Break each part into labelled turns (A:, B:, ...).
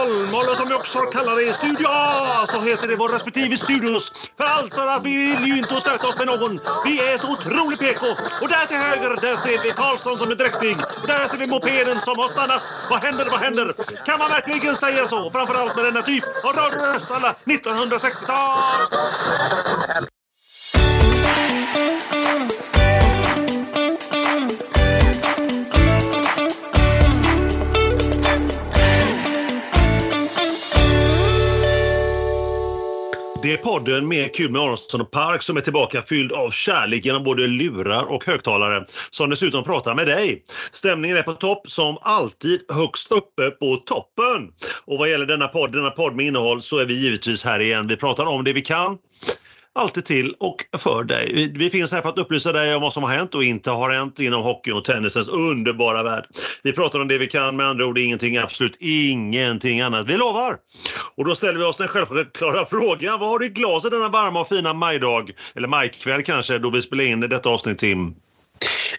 A: Holm, eller som vi också kallar det Studio A så heter det vår respektive studios. För allt för att vi vill ju inte stöta oss med någon. Vi är så otroligt PK. Och där till höger där ser vi Karlsson som är dräktig. Och där ser vi mopeden som har stannat. Vad händer, vad händer? Kan man verkligen säga så? Framförallt med denna typ av röst alla 1960-tal. Det är podden mer Kul med Aronsson och Park som är tillbaka fylld av kärlek genom både lurar och högtalare som dessutom pratar med dig. Stämningen är på topp som alltid högst uppe på toppen. Och vad gäller denna podd, denna podd med innehåll så är vi givetvis här igen. Vi pratar om det vi kan alltid till och för dig. Vi finns här för att upplysa dig om vad som har hänt och inte har hänt inom hockeyn och tennisens underbara värld. Vi pratar om det vi kan, med andra ord ingenting, absolut ingenting annat. Vi lovar! Och då ställer vi oss den självklara frågan. Vad har du i glaset denna varma och fina majdag? Eller majkväll kanske, då vi spelar in detta avsnitt, Tim?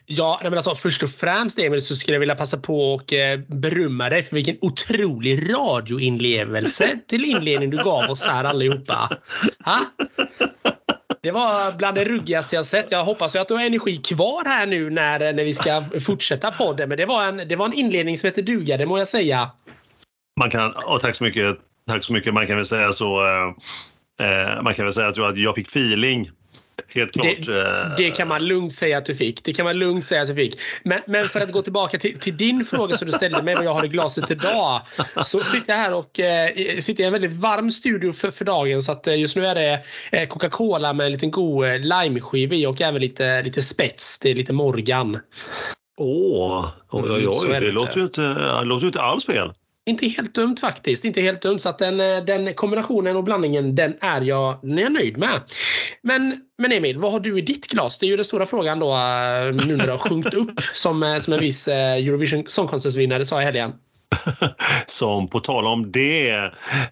B: Ja, men alltså, först och främst Emil så skulle jag vilja passa på och eh, berömma dig för vilken otrolig radioinlevelse till inledning du gav oss här allihopa. Ha? Det var bland det ruggigaste jag sett. Jag hoppas ju att du har energi kvar här nu när, när vi ska fortsätta podden. Men det var en, det var en inledning som heter duga, det må jag säga.
A: Man kan, och tack så mycket. Tack så mycket. Man kan väl säga så. Eh, eh man kan väl säga att jag fick feeling helt klart.
B: Det,
A: eh,
B: det, kan man lugnt säga att du fick. Det kan man lugnt säga att du fick. Men, men för att gå tillbaka till, till, din fråga som du ställde mig vad jag har i glaset idag. Så sitter jag här och eh, sitter i en väldigt varm studio för, för dagen så att eh, just nu är det eh, Coca-Cola med en liten god limeskiva i och även lite, lite spets. Det är lite Morgan.
A: Åh, oj, oj, oj.
B: Mm,
A: det, låter ju inte, det låter ju inte alls fel.
B: Inte helt dumt faktiskt. Inte helt dumt. Så att den, eh, den kombinationen och blandningen den är, jag, den är jag nöjd med. Men, men Emil, vad har du i ditt glas? Det är ju den stora frågan då eh, nu när du har sjunkit upp som, eh, som en viss Eurovision Song Contest-vinnare sa i helgen.
A: Som på tal om det,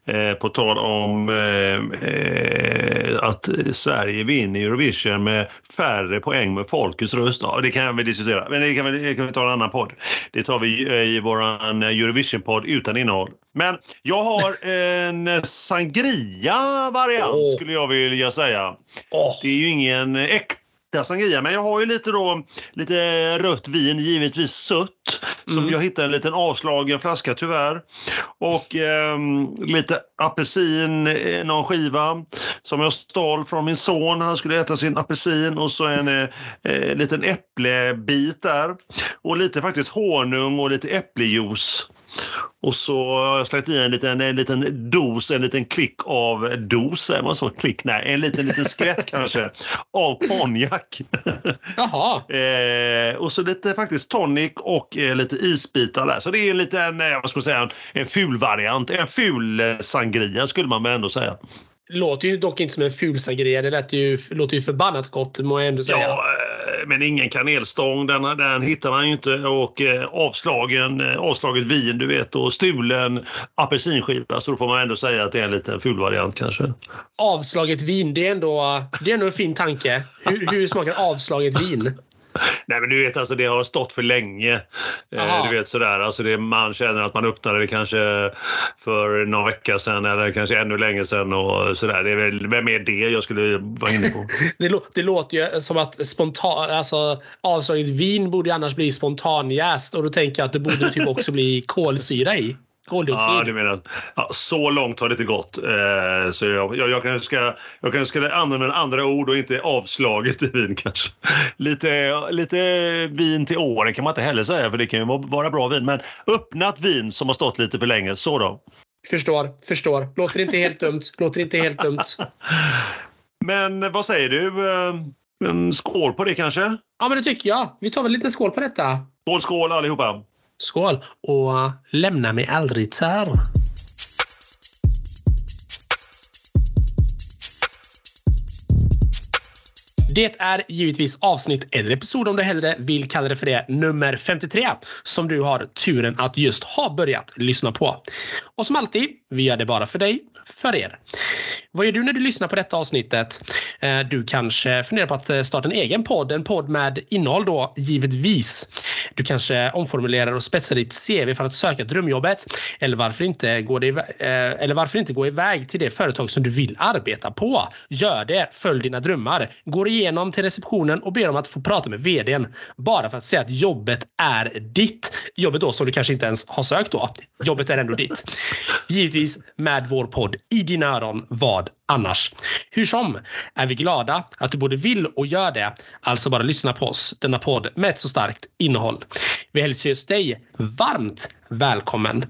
A: eh, på tal om eh, att Sverige vinner Eurovision med färre poäng med folkets röst. Ja, det kan vi diskutera, men det kan vi, det kan vi ta en annan podd. Det tar vi i vår Eurovision-podd utan innehåll. Men jag har en sangria-variant oh. skulle jag vilja säga. Oh. Det är ju ingen äkta sangria. Men jag har ju lite då lite rött vin, givetvis sött. Som mm. jag hittade en liten avslagen flaska tyvärr. Och eh, lite apelsin, någon skiva som jag stal från min son. Han skulle äta sin apelsin och så en eh, eh liten äpplebit där. Och lite faktiskt honung och lite äpplejuice. Och så har jag slängt i en liten, en liten dos, en liten klick av dos, är man så klick? Nej, en liten, liten skvätt kanske av konjak.
B: Jaha.
A: eh, och så lite faktiskt tonic och eh, lite isbitar där. Så det är en liten, eh, vad ska man säga, en, en ful variant. En ful eh, sangria skulle man väl ändå säga.
B: Låter ju dock inte som en ful sangria. Det lät ju, låter ju förbannat gott må jag ändå säga.
A: Ja, eh, men ingen kanelstång. Den, den hittar man ju inte. Och eh, avslagen, eh, avslaget vin du vet och stulen apelsinskiva. Så då får man ändå säga att det är en liten ful variant kanske.
B: Avslaget vin, det är ändå, det är ändå en fin tanke. Hur, hur smakar avslaget vin?
A: Nej men du vet alltså det har stått för länge. Eh, du vet sådär alltså det, man känner att man öppnade det kanske för någon vecka sedan eller kanske ännu längre sedan och sådär. Det är väl mer det jag skulle vara inne på.
B: det, det låter ju som att spontan, alltså avslaget vin borde annars bli spontanjäst och då tänker jag att det borde typ också bli kolsyra i. Koldioxid.
A: Ja, du menar. Ja, så långt har det inte gått. Eh, så jag, jag, jag, kanske ska, jag kanske ska använda andra ord och inte avslaget i vin kanske. Lite, lite vin till åren kan man inte heller säga för det kan ju vara bra vin. Men öppnat vin som har stått lite för länge. Så då.
B: Förstår, förstår. Låter inte helt dumt. Låter inte helt dumt.
A: Men vad säger du? Eh, en skål på det kanske?
B: Ja, men det tycker jag. Vi tar väl lite skål på detta.
A: Skål, skål allihopa!
B: Skål! Och lämna mig aldrig här. Det är givetvis avsnitt eller episod om du hellre vill kalla det för det, nummer 53 som du har turen att just ha börjat lyssna på. Och som alltid, vi gör det bara för dig, för er. Vad gör du när du lyssnar på detta avsnittet? Eh, du kanske funderar på att eh, starta en egen podd, en podd med innehåll då givetvis. Du kanske omformulerar och spetsar ditt CV för att söka drömjobbet. Eller varför inte gå, dig, eh, eller varför inte gå iväg till det företag som du vill arbeta på? Gör det. Följ dina drömmar. Går igenom till receptionen och ber om att få prata med vdn. Bara för att säga att jobbet är ditt. Jobbet då som du kanske inte ens har sökt då. Jobbet är ändå ditt. Givetvis med vår podd i dina öron. Vad annars? Hur som är vi glada att du både vill och gör det. Alltså bara lyssna på oss. Denna podd med ett så starkt innehåll. Vi hälsar just dig varmt välkommen.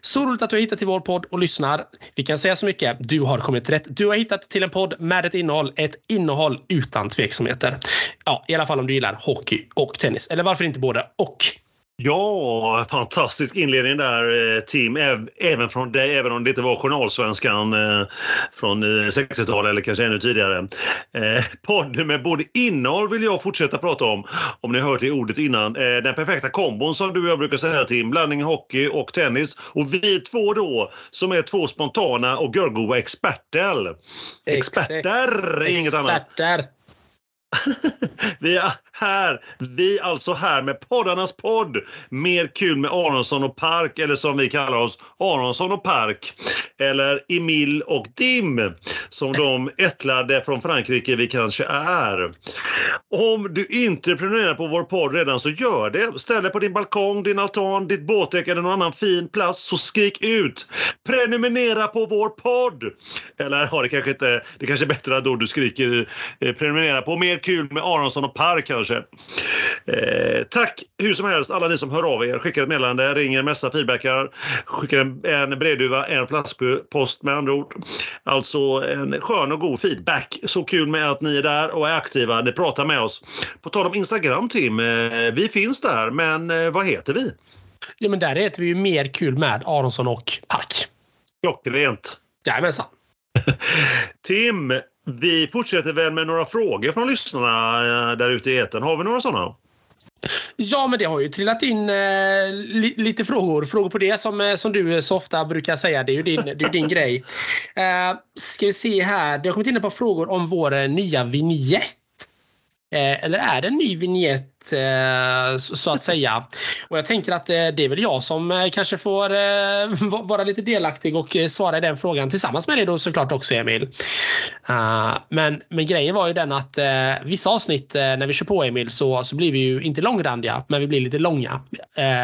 B: Så roligt att du har hittat till vår podd och lyssnar. Vi kan säga så mycket. Du har kommit rätt. Du har hittat till en podd med ett innehåll. Ett innehåll utan tveksamheter. Ja, i alla fall om du gillar hockey och tennis. Eller varför inte både och?
A: Ja, fantastisk inledning där eh, Tim. Även från dig, även om det inte var journalsvenskan eh, från 60-talet eh, eller kanske ännu tidigare. Podden med både innehåll vill jag fortsätta prata om, om ni har hört det ordet innan. Den perfekta kombon som du och jag brukar säga Tim, blandning hockey och tennis. Och vi två då som är två spontana och görgoa experter. Experter, inget annat. vi är här, vi alltså här med poddarnas podd. Mer kul med Aronsson och Park, eller som vi kallar oss, Aronsson och Park. Eller Emil och Dim, som de ättlade från Frankrike vi kanske är. Om du inte prenumererar på vår podd redan så gör det. Ställ dig på din balkong, din altan, ditt båtdäck eller någon annan fin plats så skrik ut. Prenumerera på vår podd! Eller har det kanske inte, det kanske är bättre då du skriker eh, prenumerera på mer kul med Aronsson och Park kanske. Eh, tack hur som helst alla ni som hör av er, skickar ett meddelande, ringer, messar, feedbackar, skickar en, en brevduva, en flaskpost med andra ord. Alltså en skön och god feedback. Så kul med att ni är där och är aktiva, ni pratar med oss. På tal om Instagram Tim, eh, vi finns där men eh, vad heter vi?
B: Ja men där heter vi ju mer kul med Aronsson och Park.
A: Klockrent.
B: Jajamensan.
A: Tim, vi fortsätter väl med några frågor från lyssnarna eh, där ute i etern. Har vi några sådana?
B: Ja, men det har ju trillat in eh, li, lite frågor. Frågor på det som, eh, som du så ofta brukar säga. Det är ju din, det är din grej. Eh, ska vi se här. Det har kommit in ett par frågor om vår eh, nya vignett. Eh, eller är det en ny vignett eh, så att säga? Och jag tänker att eh, det är väl jag som kanske får vara lite delaktig och svara i den frågan tillsammans med dig då såklart också Emil. Ah, men, men grejen var ju den att vissa avsnitt när vi kör på Emil så, så blir vi ju inte långrandiga men vi blir lite långa.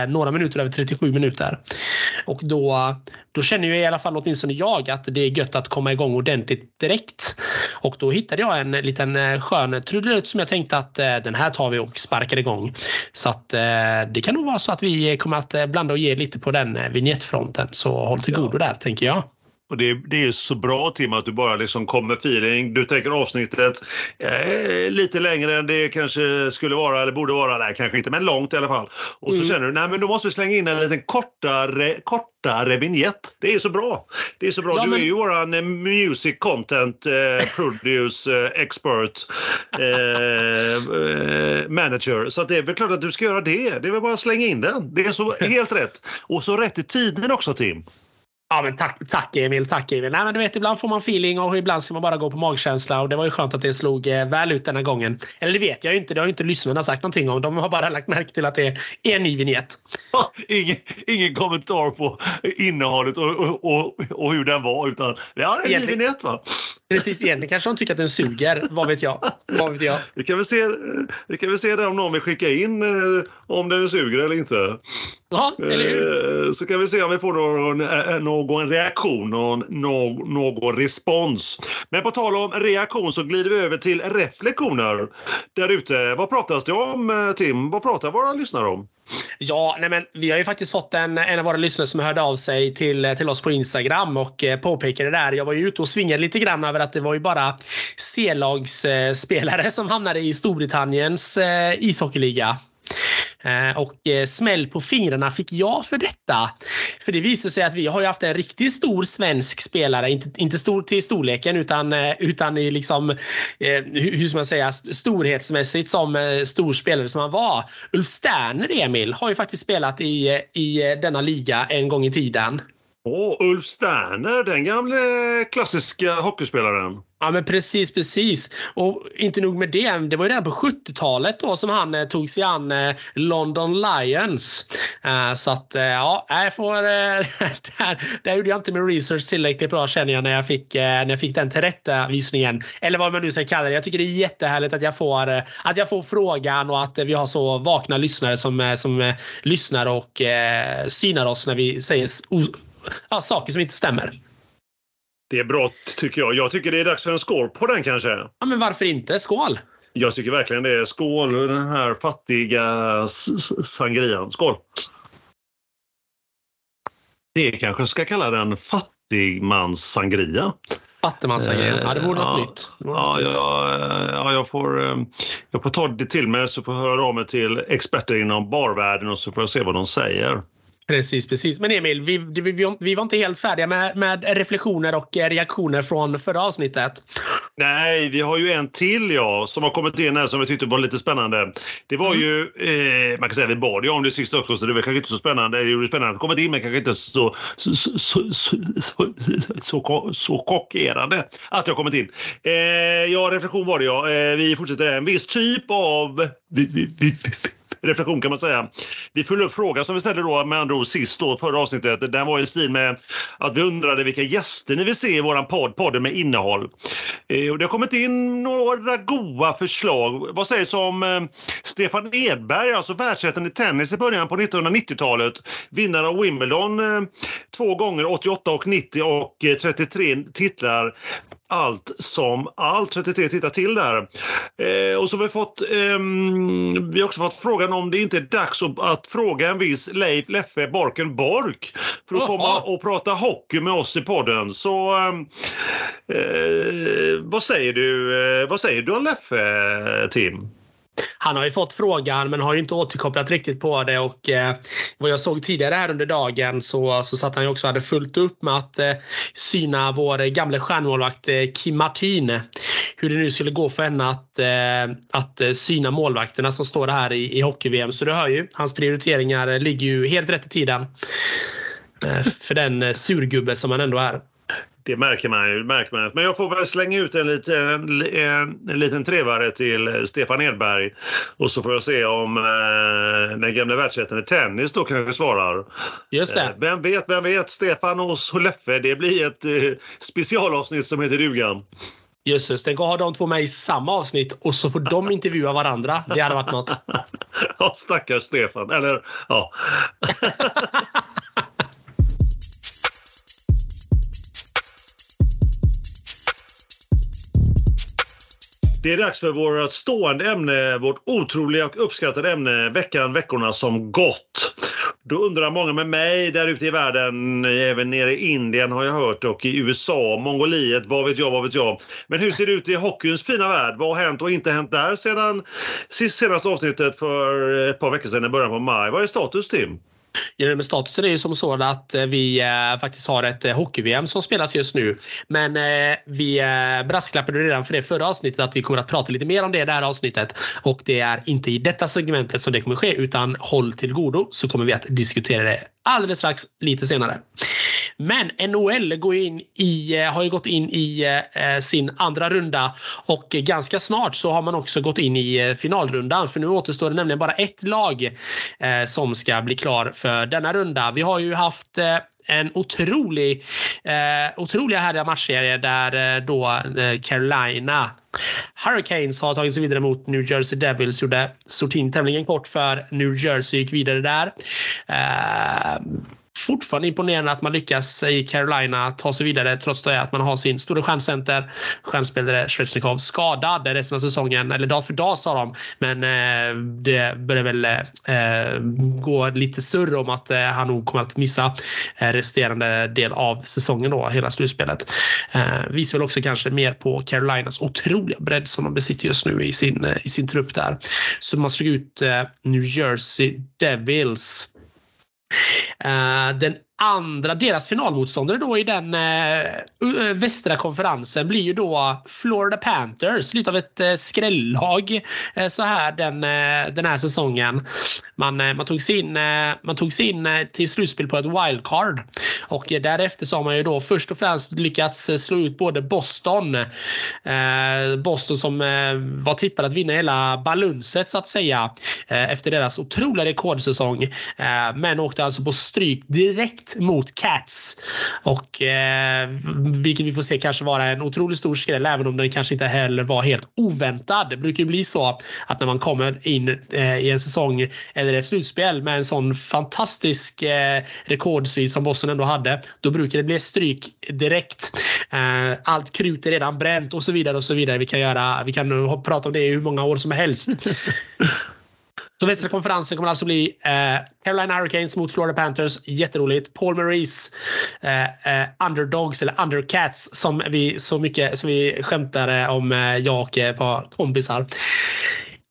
B: Några minuter över 37 minuter. Och då, då känner ju i alla fall åtminstone jag att det är gött att komma igång ordentligt direkt. Och då hittade jag en liten skön trudelutt som jag tänkte att eh, den här tar vi och sparkar igång. Så att eh, det kan nog vara så att vi kommer att eh, blanda och ge lite på den vignettfronten. Så håll till godo där tänker jag.
A: Och det, det är så bra Tim att du bara liksom kommer feeling. Du tänker avsnittet eh, lite längre än det kanske skulle vara eller borde vara. Nej, kanske inte, men långt i alla fall. Och så mm. känner du, nej men då måste vi slänga in en liten kortare, kortare vignett. Det är så bra. Det är så bra. Ja, du men... är ju våran eh, music content eh, produce eh, expert eh, eh, manager. Så att det är väl klart att du ska göra det. Det är väl bara att slänga in den. Det är så helt rätt. Och så rätt i tiden också Tim.
B: Ja, men tack, tack Emil, tack Emil. Nej, men du vet, ibland får man feeling och ibland ska man bara gå på magkänsla och det var ju skönt att det slog eh, väl ut denna gången. Eller det vet jag ju inte, det har ju inte lyssnarna sagt någonting om. De har bara lagt märke till att det är en ny vignett.
A: ingen, ingen kommentar på innehållet och, och, och, och hur den var utan ja, det är en ny vignett va?
B: Precis, egentligen kanske de tycker att den suger. Vad vet jag? Vad vet jag?
A: Vi kan väl se, vi kan väl se det om någon vill skicka in eh, om den suger eller inte.
B: Ja, eller hur?
A: Eh, så kan vi se om vi får någon, eh, någon reaktion, någon, någon, någon respons. Men på tal om reaktion så glider vi över till reflektioner där ute. Vad pratas det om Tim? Vad pratar våra lyssnare om?
B: Ja, nej men vi har ju faktiskt fått en, en av våra lyssnare som hörde av sig till, till oss på Instagram och eh, påpekade påpekade där. Jag var ju ute och svingade lite grann över att det var ju bara C-lagsspelare eh, som hamnade i Storbritanniens eh, ishockeyliga. Eh, och eh, smäll på fingrarna fick jag för detta. För det visar sig att vi har ju haft en riktigt stor svensk spelare, inte, inte stor till storleken utan, eh, utan i liksom, hur ska man säga, storhetsmässigt som stor spelare som han var. Ulf Sterner, Emil, har ju faktiskt spelat i, i denna liga en gång i tiden.
A: Åh, Ulf Sterner, den gamle klassiska hockeyspelaren.
B: Ja, men precis, precis. Och inte nog med det. Det var ju redan på 70-talet då som han eh, tog sig an eh, London Lions. Eh, så att, eh, ja, jag får... Eh, där, där gjorde jag inte min research tillräckligt bra känner jag när jag fick, eh, när jag fick den tillrättavisningen. Eller vad man nu ska kalla det. Jag tycker det är jättehärligt att jag får, eh, att jag får frågan och att vi har så vakna lyssnare som, eh, som eh, lyssnar och eh, synar oss när vi säger ja, saker som inte stämmer.
A: Det är bra tycker jag. Jag tycker det är dags för en skål på den kanske.
B: Ja, men varför inte? Skål!
A: Jag tycker verkligen det. är Skål den här fattiga sangrian. Skål! Det kanske ska kalla den fattigmans sangria.
B: Fattigmans-sangria. Ja, det vore något ja, nytt.
A: Ja, ja, ja, jag, får, eh, jag får ta det till mig så får jag höra av mig till experter inom barvärlden och så får jag se vad de säger.
B: Precis, precis. Men Emil, vi, vi, vi var inte helt färdiga med, med reflektioner och reaktioner från förra avsnittet.
A: Nej, vi har ju en till ja, som har kommit in här som vi tyckte var lite spännande. Det var mm. ju, eh, man kan säga vi bad ju om det sist också så det var kanske inte så spännande. Det är spännande att komma in men kanske inte så, så, så, så, så, så, chockerande att jag kommit in. Eh, ja, reflektion var det ja. Eh, vi fortsätter en viss typ av reflektion kan man säga. Vi följer upp frågan som vi ställde då med andra ord sist då, förra avsnittet. Den var i stil med att vi undrade vilka gäster ni vill se i våran podd, podden med innehåll. Eh, och det har kommit in några goa förslag. Vad sägs om eh, Stefan Edberg, alltså världsettan i tennis i början på 1990-talet. Vinnare av Wimbledon eh, två gånger, 88 och 90 och eh, 33 titlar allt som allt. 33 tittar till där. Eh, och så har vi fått, eh, vi har också fått frågan om det inte är dags att, att fråga en viss Leif Leffe Borken Bork för att Oha. komma och prata hockey med oss i podden. Så ehm, eh, vad säger du? Eh, vad säger du om Leffe, Tim?
B: Han har ju fått frågan men har ju inte återkopplat riktigt på det och eh, vad jag såg tidigare här under dagen så, så satt han ju också hade fullt upp med att eh, syna vår gamle stjärnmålvakt eh, Kim Martin. Hur det nu skulle gå för henne att, eh, att eh, syna målvakterna som står här i, i hockey-VM. Så du hör ju, hans prioriteringar eh, ligger ju helt rätt i tiden. Eh, för den eh, surgubbe som han ändå är.
A: Det märker man ju. Märker man. Men jag får väl slänga ut en liten, en, en liten trevare till Stefan Edberg och så får jag se om eh, den gamla världsettan i tennis då kanske svarar.
B: Just det. Eh,
A: vem vet, vem vet? Stefan och Leffe, det blir ett eh, specialavsnitt som heter dugan.
B: Jösses, tänk att ha de två med i samma avsnitt och så får de intervjua varandra. Det hade varit något.
A: ja, stackars Stefan. Eller ja. Det är dags för vårt stående ämne, vårt otroliga och uppskattade ämne veckan, veckorna som gått. Då undrar många med mig där ute i världen, även nere i Indien har jag hört och i USA, Mongoliet, vad vet jag, vad vet jag. Men hur ser det ut i hockeyns fina värld? Vad har hänt och inte hänt där sedan senaste avsnittet för ett par veckor sedan i början på maj? Vad är status Tim?
B: Ja, men statusen är ju som så att eh, vi eh, faktiskt har ett eh, hockey-VM som spelas just nu. Men eh, vi eh, brasklappade redan för det förra avsnittet att vi kommer att prata lite mer om det i det här avsnittet. Och det är inte i detta segmentet som det kommer ske utan håll till godo så kommer vi att diskutera det alldeles strax lite senare. Men NHL går in i, eh, har ju gått in i eh, sin andra runda och ganska snart så har man också gått in i eh, finalrundan för nu återstår det nämligen bara ett lag som ska bli klar för denna runda. Vi har ju haft en otrolig, eh, otroliga härliga matchserie där eh, då eh, Carolina Hurricanes har tagit sig vidare mot New Jersey Devils. Gjorde sortin tämligen kort för New Jersey gick vidare där. Eh, fortfarande imponerande att man lyckas i Carolina ta sig vidare trots det att man har sin stora stjärncenter, stjärnspelare Svetjnikov skadad resten av säsongen, eller dag för dag sa de. Men eh, det börjar väl eh, gå lite surr om att eh, han nog kommer att missa eh, resterande del av säsongen då, hela slutspelet. Eh, visar väl också kanske mer på Carolinas otroliga bredd som de besitter just nu i sin, eh, i sin trupp där. Så man slog ut eh, New Jersey Devils Uh, den andra, deras finalmotståndare då i den eh, eh, västra konferensen blir ju då Florida Panthers. Lite av ett eh, skrällag eh, så här den, eh, den här säsongen. Man, eh, man, tog sig in, man tog sig in till slutspel på ett wildcard. Och därefter så har man ju då först och främst lyckats slå ut både Boston. Boston som var tippade att vinna hela balunset så att säga. Efter deras otroliga rekordsäsong. Men åkte alltså på stryk direkt mot Cats. Och eh, vilket vi får se kanske vara en otroligt stor skräll även om den kanske inte heller var helt oväntad. Det brukar ju bli så att när man kommer in eh, i en säsong eller ett slutspel med en sån fantastisk eh, rekordsvit som Boston ändå hade. Då brukar det bli stryk direkt. Eh, allt krut är redan bränt och så vidare och så vidare. Vi kan göra. Vi kan prata om det i hur många år som helst. Så västra konferensen kommer alltså bli eh, Carolina Hurricanes mot Florida Panthers. Jätteroligt. Paul Maurice eh, eh, Underdogs eller Undercats som vi så mycket som vi skämtade om eh, jag och ett par kompisar.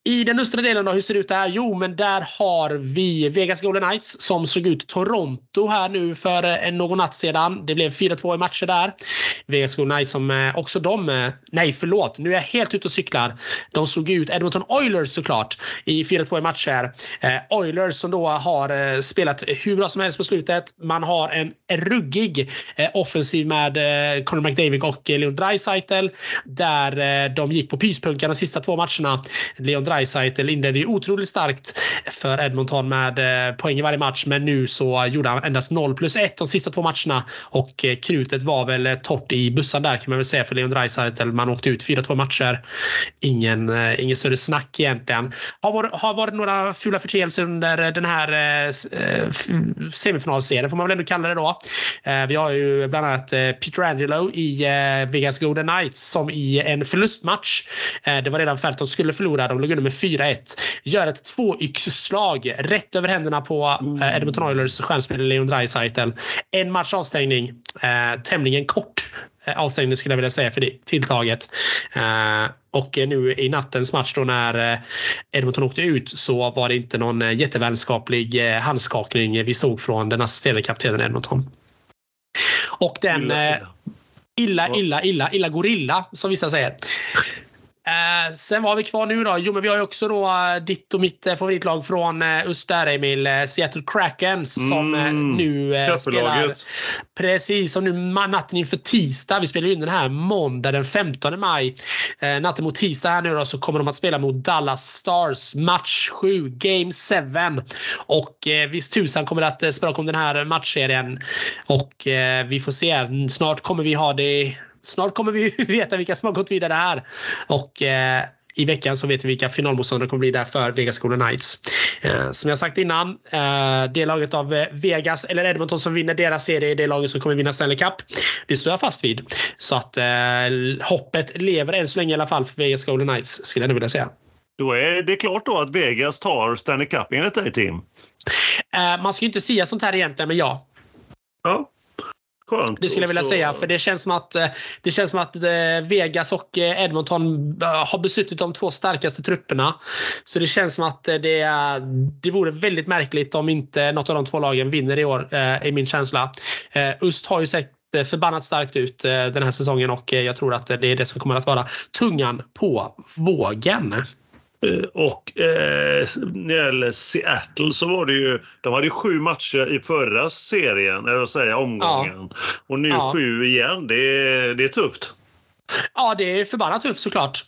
B: I den östra delen då, hur ser det ut där? Jo, men där har vi Vegas Golden Knights som såg ut Toronto här nu för eh, någon natt sedan. Det blev 4-2 i matcher där. Vegas Golden Knights som eh, också de, eh, nej förlåt, nu är jag helt ute och cyklar. De slog ut Edmonton Oilers såklart i 4-2 i matcher. Oilers som då har spelat hur bra som helst på slutet. Man har en ruggig offensiv med Conor McDavid och Leon Draisaitl där de gick på pyspunkan de sista två matcherna. Leon Dreisaitl inledde ju otroligt starkt för Edmonton med eh, poäng i varje match. Men nu så gjorde han endast 0 plus 1 de sista två matcherna och eh, krutet var väl eh, torrt i bussen där kan man väl säga för Leon Dreisaitl. Man åkte ut 4-2 matcher. Ingen, eh, ingen större snack egentligen. Har varit, har varit några fula förseelser under den här eh, semifinalserien får man väl ändå kalla det då. Vi har ju bland annat Peter Angelo i Vegas Golden Knights som i en förlustmatch. Det var redan färdigt att de skulle förlora. De låg under med 4-1. Gör ett tvåyxslag rätt över händerna på eh, Edmonton Oilers stjärnspelare Leon Draisaitl. En match avstängning. Eh, tämligen kort eh, avstängning skulle jag vilja säga för det tilltaget. Eh, och nu i nattens match då när eh, Edmonton åkte ut så var det inte någon jättevänskaplig handskakning vi såg från den assisterande kaptenen Edmonton. Och den illa, illa, illa, illa gorilla som vissa säger. Eh, sen har vi kvar nu då? Jo, men vi har ju också då uh, ditt och mitt uh, favoritlag från uh, öst där, Emil. Uh, Seattle Krakens som mm, nu uh, spelar. Precis, som nu natten inför tisdag. Vi spelar in den här måndag den 15 maj. Uh, natten mot tisdag här nu då så kommer de att spela mot Dallas Stars. Match 7, Game 7. Och uh, visst tusan kommer det att spela om den här matchserien. Och vi får se. Snart kommer vi ha det snart kommer vi veta vilka som har gått vidare här. Och eh, i veckan så vet vi vilka finalmotståndare kommer bli där för Vegas Golden Knights. Eh, som jag sagt innan, eh, det laget av eh, Vegas eller Edmonton som vinner deras serie är det laget som kommer vinna Stanley Cup. Det står jag fast vid. Så att eh, hoppet lever än så länge i alla fall för Vegas Golden Knights skulle jag nog vilja säga.
A: Då är det klart då att Vegas tar Stanley Cup enligt dig Tim?
B: Eh, man ska ju inte säga sånt här egentligen, men ja.
A: Ja,
B: Skönt. Det skulle jag vilja så... säga. För det känns som att, eh, det känns som att eh, Vegas och eh, Edmonton har besuttit de två starkaste trupperna. Så det känns som att det, det vore väldigt märkligt om inte något av de två lagen vinner i år, är min känsla. Öst har ju sett förbannat starkt ut den här säsongen och jag tror att det är det som kommer att vara tungan på vågen.
A: Eh, och eh, när det gäller Seattle så var det ju, de hade sju matcher i förra serien, eller säga omgången. Ja. Och nu ja. sju igen. Det är, det är tufft.
B: Ja, det är förbannat tufft såklart.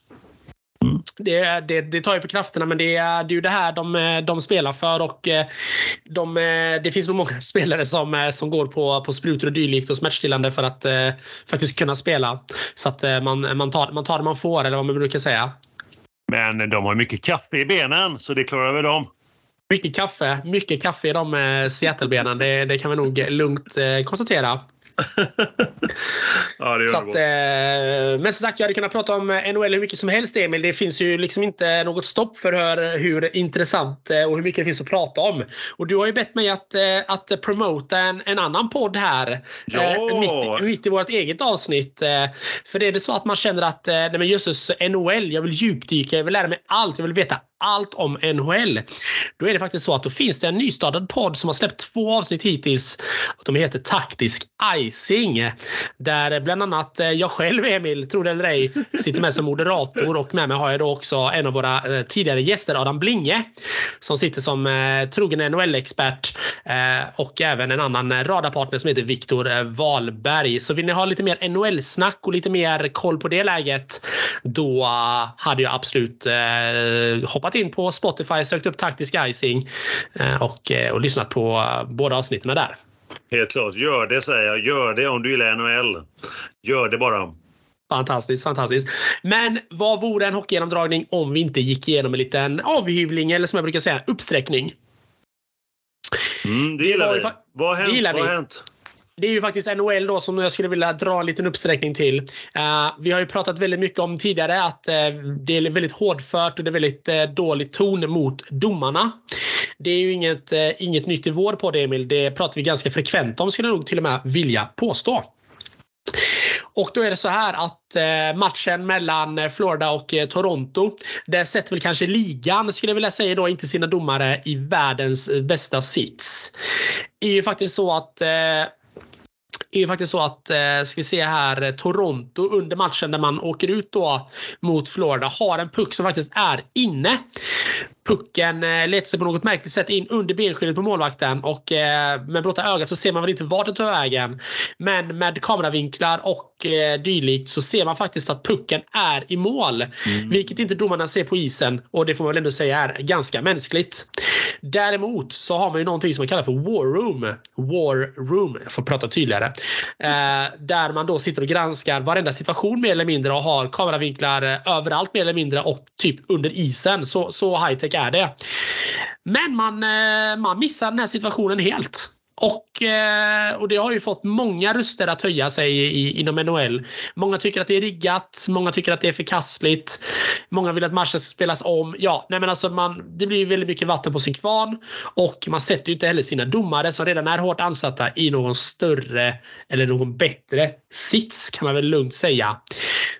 B: Mm. Det, det, det, tar ju på krafterna men det är, det är ju det här de, de spelar för och eh, de, eh, det finns nog många spelare som, som går på, på sprutor och dylikt och smärtstillande för att eh, faktiskt kunna spela. Så att man, man, tar, man tar det man får eller vad man brukar säga.
A: Men de har mycket kaffe i benen så det klarar väl de?
B: Mycket kaffe, mycket kaffe i de eh, Seattle-benen. Det, det, kan vi nog lugnt eh, konstatera.
A: ja, det
B: så att, eh, men som sagt, jag hade kunnat prata om NHL hur mycket som helst, Emil. Det finns ju liksom inte något stopp för hur, hur intressant eh, och hur mycket det finns att prata om. Och du har ju bett mig att, eh, att promota en, en annan podd här.
A: Ja. Eh,
B: mitt, mitt, i vårt eget avsnitt. För är det så att man känner att nej men jösses, NHL, jag vill djupdyka, jag vill lära mig allt, jag vill veta allt om NHL. Då är det faktiskt så att då finns det en nystartad podd som har släppt två avsnitt hittills. De heter Taktisk Icing. Där bland annat eh, jag själv, Emil, tror det eller ej, sitter med som moderator och med mig har jag då också en av våra eh, tidigare gäster, Adam Blinge, som sitter som eh, trogen NHL-expert och även en annan radarpartner som heter Viktor Wahlberg. Så vill ni ha lite mer NHL-snack och lite mer koll på det läget, då hade jag absolut hoppat in på Spotify, sökt upp Taktisk Icing och, och lyssnat på båda avsnitten där.
A: Helt klart. Gör det säger jag. Gör det om du gillar NHL. Gör det bara.
B: Fantastiskt, fantastiskt. Men vad vore en hockeygenomdragning om vi inte gick igenom en liten avhyvling eller som jag brukar säga uppsträckning?
A: Mm, det gillar vi. Vad har hänt? Vad har hänt?
B: Det är ju faktiskt NHL då som jag skulle vilja dra en liten uppsträckning till. Uh, vi har ju pratat väldigt mycket om tidigare att uh, det är väldigt hårdfört och det är väldigt uh, dålig ton mot domarna. Det är ju inget, inget nytt i vår podd Emil. Det pratar vi ganska frekvent om skulle jag nog till och med vilja påstå. Och då är det så här att matchen mellan Florida och Toronto, Där sätter väl kanske ligan, skulle jag vilja säga då, inte sina domare i världens bästa sits. Det är ju faktiskt så att är ju faktiskt så att, eh, ska vi se här, eh, Toronto under matchen där man åker ut då mot Florida har en puck som faktiskt är inne. Pucken eh, letar sig på något märkligt sätt in under benskyddet på målvakten och eh, med blotta ögat så ser man väl inte vart det tar vägen. Men med kameravinklar och eh, dylikt så ser man faktiskt att pucken är i mål. Mm. Vilket inte domarna ser på isen och det får man väl ändå säga är ganska mänskligt. Däremot så har man ju någonting som man kallar för War Room. War Room, jag får prata tydligare. Eh, där man då sitter och granskar varenda situation mer eller mindre och har kameravinklar eh, överallt mer eller mindre och typ under isen. Så, så high tech är det. Men man, eh, man missar den här situationen helt. Och, eh, och det har ju fått många röster att höja sig i, inom NHL. Många tycker att det är riggat, många tycker att det är förkastligt. Många vill att matchen ska spelas om. Ja, nej men alltså man, det blir väldigt mycket vatten på sin kvarn. Och man sätter ju inte heller sina domare som redan är hårt ansatta i någon större eller någon bättre sits kan man väl lugnt säga.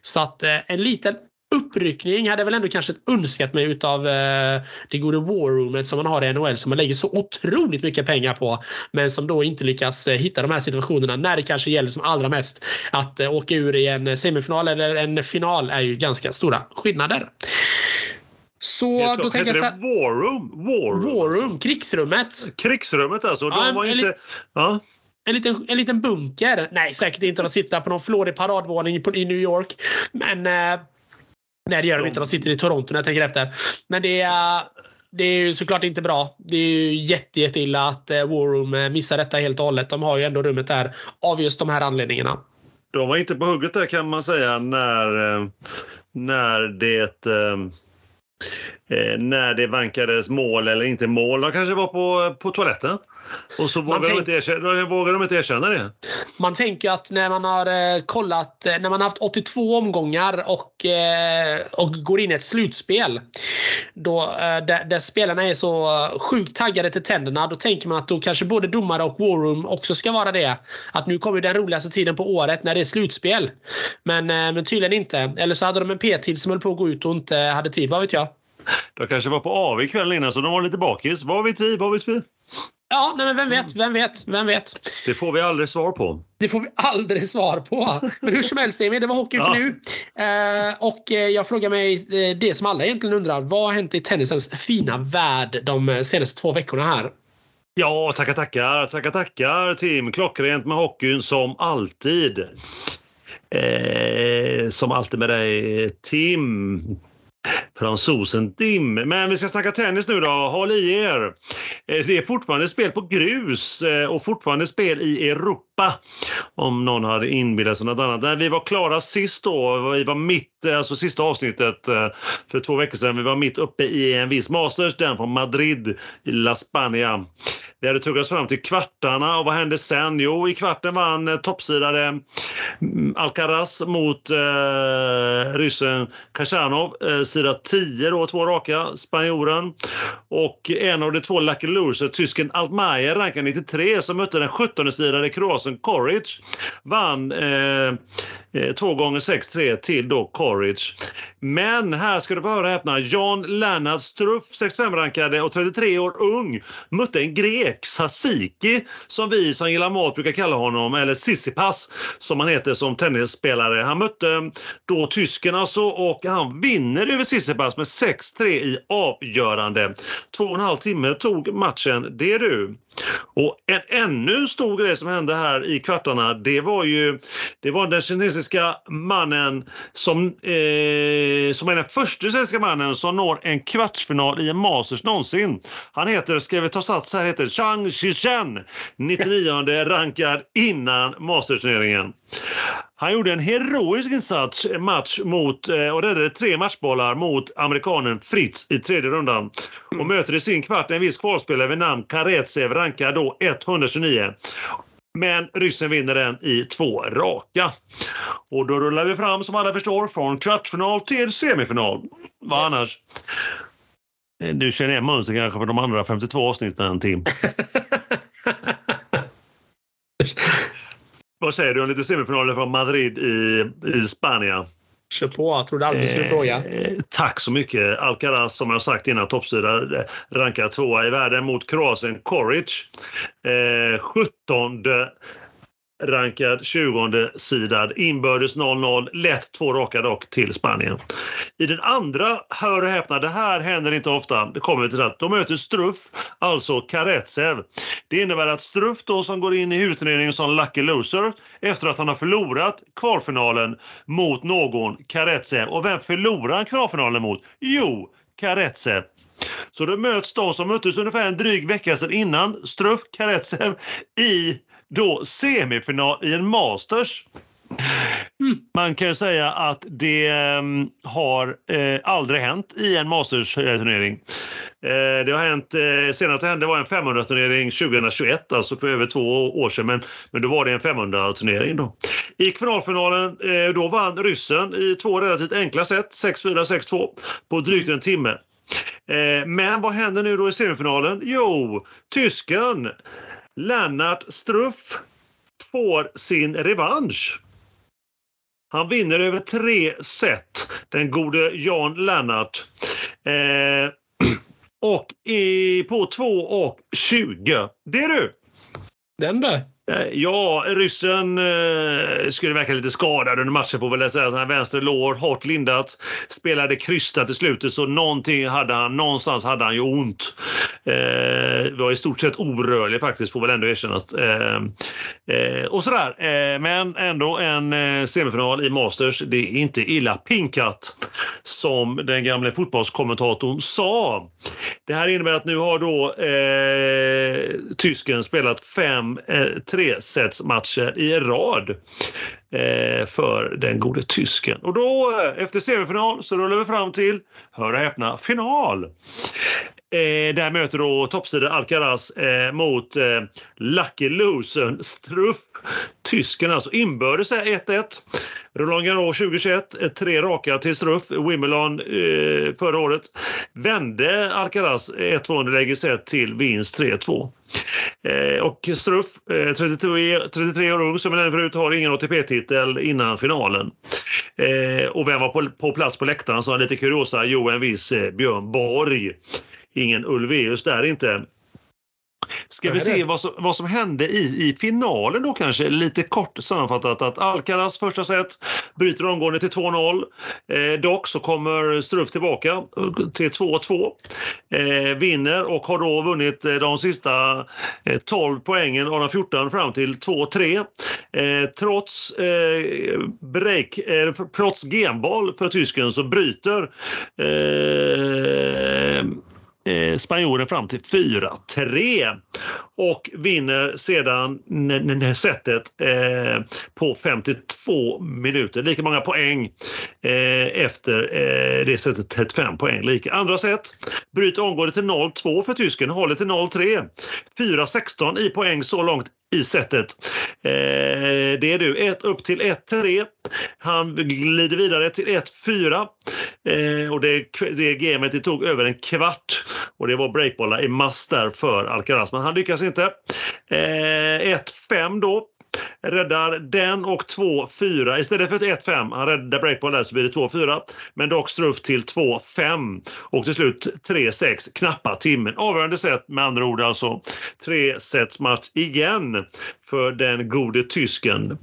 B: Så att eh, en liten uppryckning hade jag väl ändå kanske önskat mig utav eh, det gode War som man har i NHL som man lägger så otroligt mycket pengar på. Men som då inte lyckas eh, hitta de här situationerna när det kanske gäller som allra mest. Att eh, åka ur i en semifinal eller en final är ju ganska stora skillnader. Så då tänker jag så här,
A: War Room? War Room,
B: War Room krigsrummet.
A: Krigsrummet alltså. De ja, var inte... Ja.
B: En liten, en liten bunker. Nej, säkert inte. De sitter där på någon flådig paradvåning i New York. Men eh, Nej, det gör de inte. De sitter i Toronto när jag tänker efter. Men det är, det är ju såklart inte bra. Det är ju jätte, jätte illa att eh, War Room eh, missar detta helt och hållet. De har ju ändå rummet där av just de här anledningarna.
A: De var inte på hugget där kan man säga när, eh, när det när det vankades mål eller inte mål. De kanske var på, på toaletten. Och så vågar, tänk... de inte erkänna, vågar de inte erkänna det.
B: Man tänker att när man har eh, kollat, eh, när man har haft 82 omgångar och, eh, och går in i ett slutspel. Då, där, där, spelarna är så sjukt taggade till tänderna. Då tänker man att då kanske både domare och Warroom också ska vara det. Att nu kommer den roligaste tiden på året när det är slutspel. Men, men tydligen inte. Eller så hade de en P-tid som höll på att gå ut och inte hade tid. Vad vet jag?
A: De kanske var på AV kvällen innan så de var lite bakis. Vad vet vi? Vad vet vi?
B: Ja, nej, men vem vet? Vem vet? Vem vet?
A: Det får vi aldrig svar på.
B: Det får vi aldrig svar på. Men hur som helst, Emil, det var hockey för ja. nu. Eh, och eh, jag frågar mig eh, det som alla egentligen undrar. Vad har hänt i tennisens fina värld de senaste två veckorna här?
A: Ja, tackar, tackar, tackar, tackar Tim. Klockrent med hockeyn som alltid. Eh, som alltid med dig Tim fransosen Dim. Men vi ska snacka tennis nu då. Håll i er! Eh, det är fortfarande spel på grus eh, och fortfarande spel i Europa. Om någon hade inbillat sig något annat. När vi var klara sist då, vi var mitt, eh, alltså sista avsnittet eh, för två veckor sedan, vi var mitt uppe i en viss Masters, den från Madrid i La Spania. Vi hade tuggat fram till kvartarna och vad hände sen? Jo, i kvarten vann eh, toppsidare mm, Alcaraz mot eh, ryssen Kachanov, Eh, sida 10 då, två raka, spanjoren. Och en av de två Lucky losers, tysken Altmaier, rankad 93, som mötte den 17-sidade kroaten Corridge Vann eh, eh, två gånger 6-3 till då Koric. Men här ska du få höra häpna. Jan Lennart Struff, 65-rankade och 33 år ung, mötte en grek, Sasiki, som vi som gillar mat brukar kalla honom, eller Sissipas som han heter som tennisspelare. Han mötte då tysken alltså och han vinner över Sissipas med 6-3 i avgörande. Två och en halv timme tog matchen, det du. Och en ännu stor grej som hände här i kvartarna, det var ju det var den kinesiska mannen som, eh, som är den första svenska mannen som når en kvartsfinal i en Masters någonsin. Han heter, ska vi ta sats här, heter Chang Shichen, 99 rankad innan Masters-turneringen. Han gjorde en heroisk insats match mot, eh, och räddade tre matchbollar mot amerikanen Fritz i tredje rundan. Och möter i sin kvart en viss kvalspelare vid namn Karetsev, rankad då 129. Men ryssen vinner den i två raka. Och då rullar vi fram som alla förstår från kvartsfinal till semifinal. Vad yes. annars? Eh, du känner igen mönstret kanske för de andra 52 avsnitten Tim? Vad säger du om lite semifinaler från Madrid i, i Spanien?
B: Kör på, jag trodde aldrig du skulle fråga.
A: Eh, tack så mycket. Alcaraz, som jag sagt innan, toppsida eh, rankad tvåa i världen mot Kroatien Koric. Eh, 17 rankad 20-sidad. Inbördes 0-0. Lätt två raka dock till Spanien. I den andra, hör och häpna, det här händer inte ofta. Det kommer vi till att De möter Struff, alltså Karetsev. Det innebär att Struff då som går in i utredningen som lucky loser efter att han har förlorat kvalfinalen mot någon, Karetsev. Och vem förlorar han kvalfinalen mot? Jo, Karetsev. Så då möts de som möttes ungefär en dryg vecka sedan innan, Struff, Karetsev, i då semifinal i en Masters. Mm. Man kan säga att det um, har uh, aldrig hänt i en Masters-turnering. Uh, det har hänt, uh, senast det hände var en 500-turnering 2021, alltså för över två år sedan, men, men då var det en 500-turnering. Då. I kvalfinalen då vann ryssen i två relativt enkla set, 6-4, 6-2, på drygt en timme. Men vad händer nu då i semifinalen? Jo, tysken Lennart Struff får sin revansch. Han vinner över tre set, den gode Jan Lennart. Eh, och i, på 2 och 20. Det är du!
B: Den där.
A: Eh, ja, ryssen eh, skulle verka lite skadad under matchen får väl säga. Han vänster lår, hårt lindat. Spelade krystat i slutet så någonting hade han, någonstans hade han ju ont. Eh, var i stort sett orörlig faktiskt får väl ändå erkännas. Eh, eh, och sådär. Eh, men ändå en eh, semifinal i Masters. Det är inte illa pinkat som den gamle fotbollskommentatorn sa. Det här innebär att nu har då eh, tysken spelat fem eh, tre sets matcher i rad eh, för den gode tysken. Och då eh, efter semifinal så rullar vi fram till, hör och häpna, final. Eh, där möter då toppsidan Alcaraz eh, mot eh, Lucky Losern Struff. Tysken alltså. Inbördes 1-1. Roland Garros 2021, eh, tre raka till Struff. Wimbledon eh, förra året vände Alcaraz eh, 1-2 underläge sett till vinst 3-2. Eh, och Struff, eh, 33, 33 år ung som jag nämnde förut, har ingen ATP-titel innan finalen. Eh, och vem var på, på plats på läktaren som lite kuriosa? Jo, en viss eh, Björn Borg. Ingen Ulveus där inte. Ska vi se vad som, vad som hände i, i finalen då kanske, lite kort sammanfattat att Alcaraz första set bryter omgående till 2-0. Eh, dock så kommer Struff tillbaka till 2-2. Eh, vinner och har då vunnit eh, de sista eh, 12 poängen av de 14 fram till 2-3. Eh, trots eh, break, eh, trots genboll för tysken så bryter eh, spanjoren fram till 4-3 och vinner sedan setet eh, på 52 minuter. Lika många poäng eh, efter eh, det setet, 35 poäng. Lika. Andra set bryter omgående till 0-2 för tysken, håller till 0-3. 4-16 i poäng så långt i setet. Eh, det är du. Ett upp till 1-3. Han glider vidare till 1-4. Eh, och det, det gamet det tog över en kvart och det var breakbollar i mass där för Alcaraz, men han lyckas inte. Eh, 1-5 då räddar den och 2-4 istället för ett 1-5. Han räddar breakball där så blir det 2-4. Men dock Struff till 2-5 och till slut 3-6, knappa timmen. Avgörande set med andra ord alltså. Tre sets match igen för den gode tysken.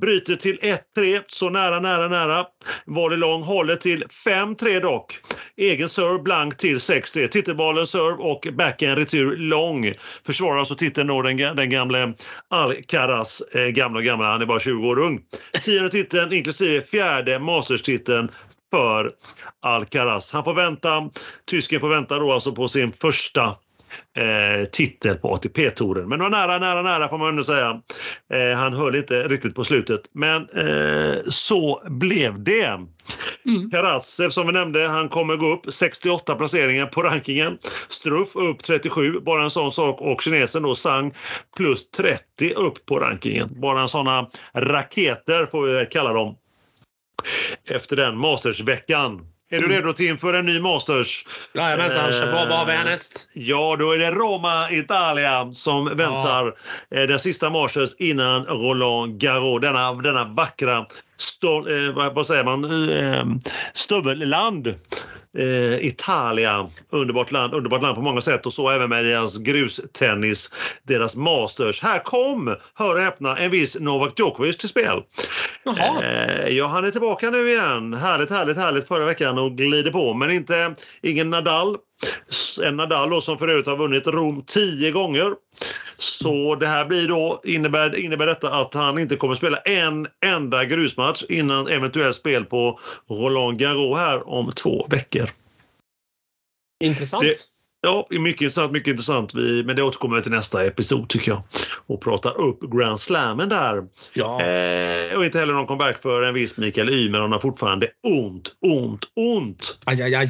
A: Bryter till 1-3, så nära, nära, nära. Volley lång, håller till 5-3 dock. Egen serve blank till 6-3. Titelbollen serve och backhand retur lång. Försvarar alltså titeln då den, den gamle Alcaraz, eh, gamla gamla, han är bara 20 år ung. Tionde titeln inklusive fjärde Masters-titeln för Alcaraz. Han får vänta, tysken får vänta då alltså på sin första eh, titel på ATP-touren. Men det var nära, nära, nära får man ändå säga. Eh, han höll inte riktigt på slutet. Men eh, så blev det. Mm. Karatsev som vi nämnde, han kommer gå upp 68 placeringar på rankingen. Struff upp 37, bara en sån sak. Och kinesen då Sang plus 30 upp på rankingen. Bara sådana raketer får vi kalla dem. Efter den Mastersveckan. Är du mm. redo till inför en ny Masters?
B: Jajamensan, på. Vad har vi härnäst?
A: Ja, då är det Roma, Italia som väntar ja. Eh, den sista Masters innan Roland Garros. Denna, denna vackra, stol, eh, vad säger man, eh, stövelland eh, Italia. Underbart land, underbart land på många sätt och så även med deras grustennis, deras masters. Här kom, hör och häpna, en viss Novak Djokovic till spel. Eh, ja, han är tillbaka nu igen. Härligt, härligt, härligt förra veckan och glider på, men inte ingen Nadal. En Nadal som för övrigt har vunnit Rom tio gånger. Så det här blir då, innebär, innebär detta att han inte kommer spela en enda grusmatch innan eventuellt spel på Roland Garros här om två veckor.
B: Intressant.
A: Det, Ja, mycket intressant, mycket intressant. Vi, men det återkommer vi till nästa episod tycker jag. Och pratar upp Grand Slammen där.
B: Ja.
A: Eh, och inte heller någon comeback för en viss Mikael Ymer. Han har fortfarande ont, ont, ont.
B: Aj, aj, aj.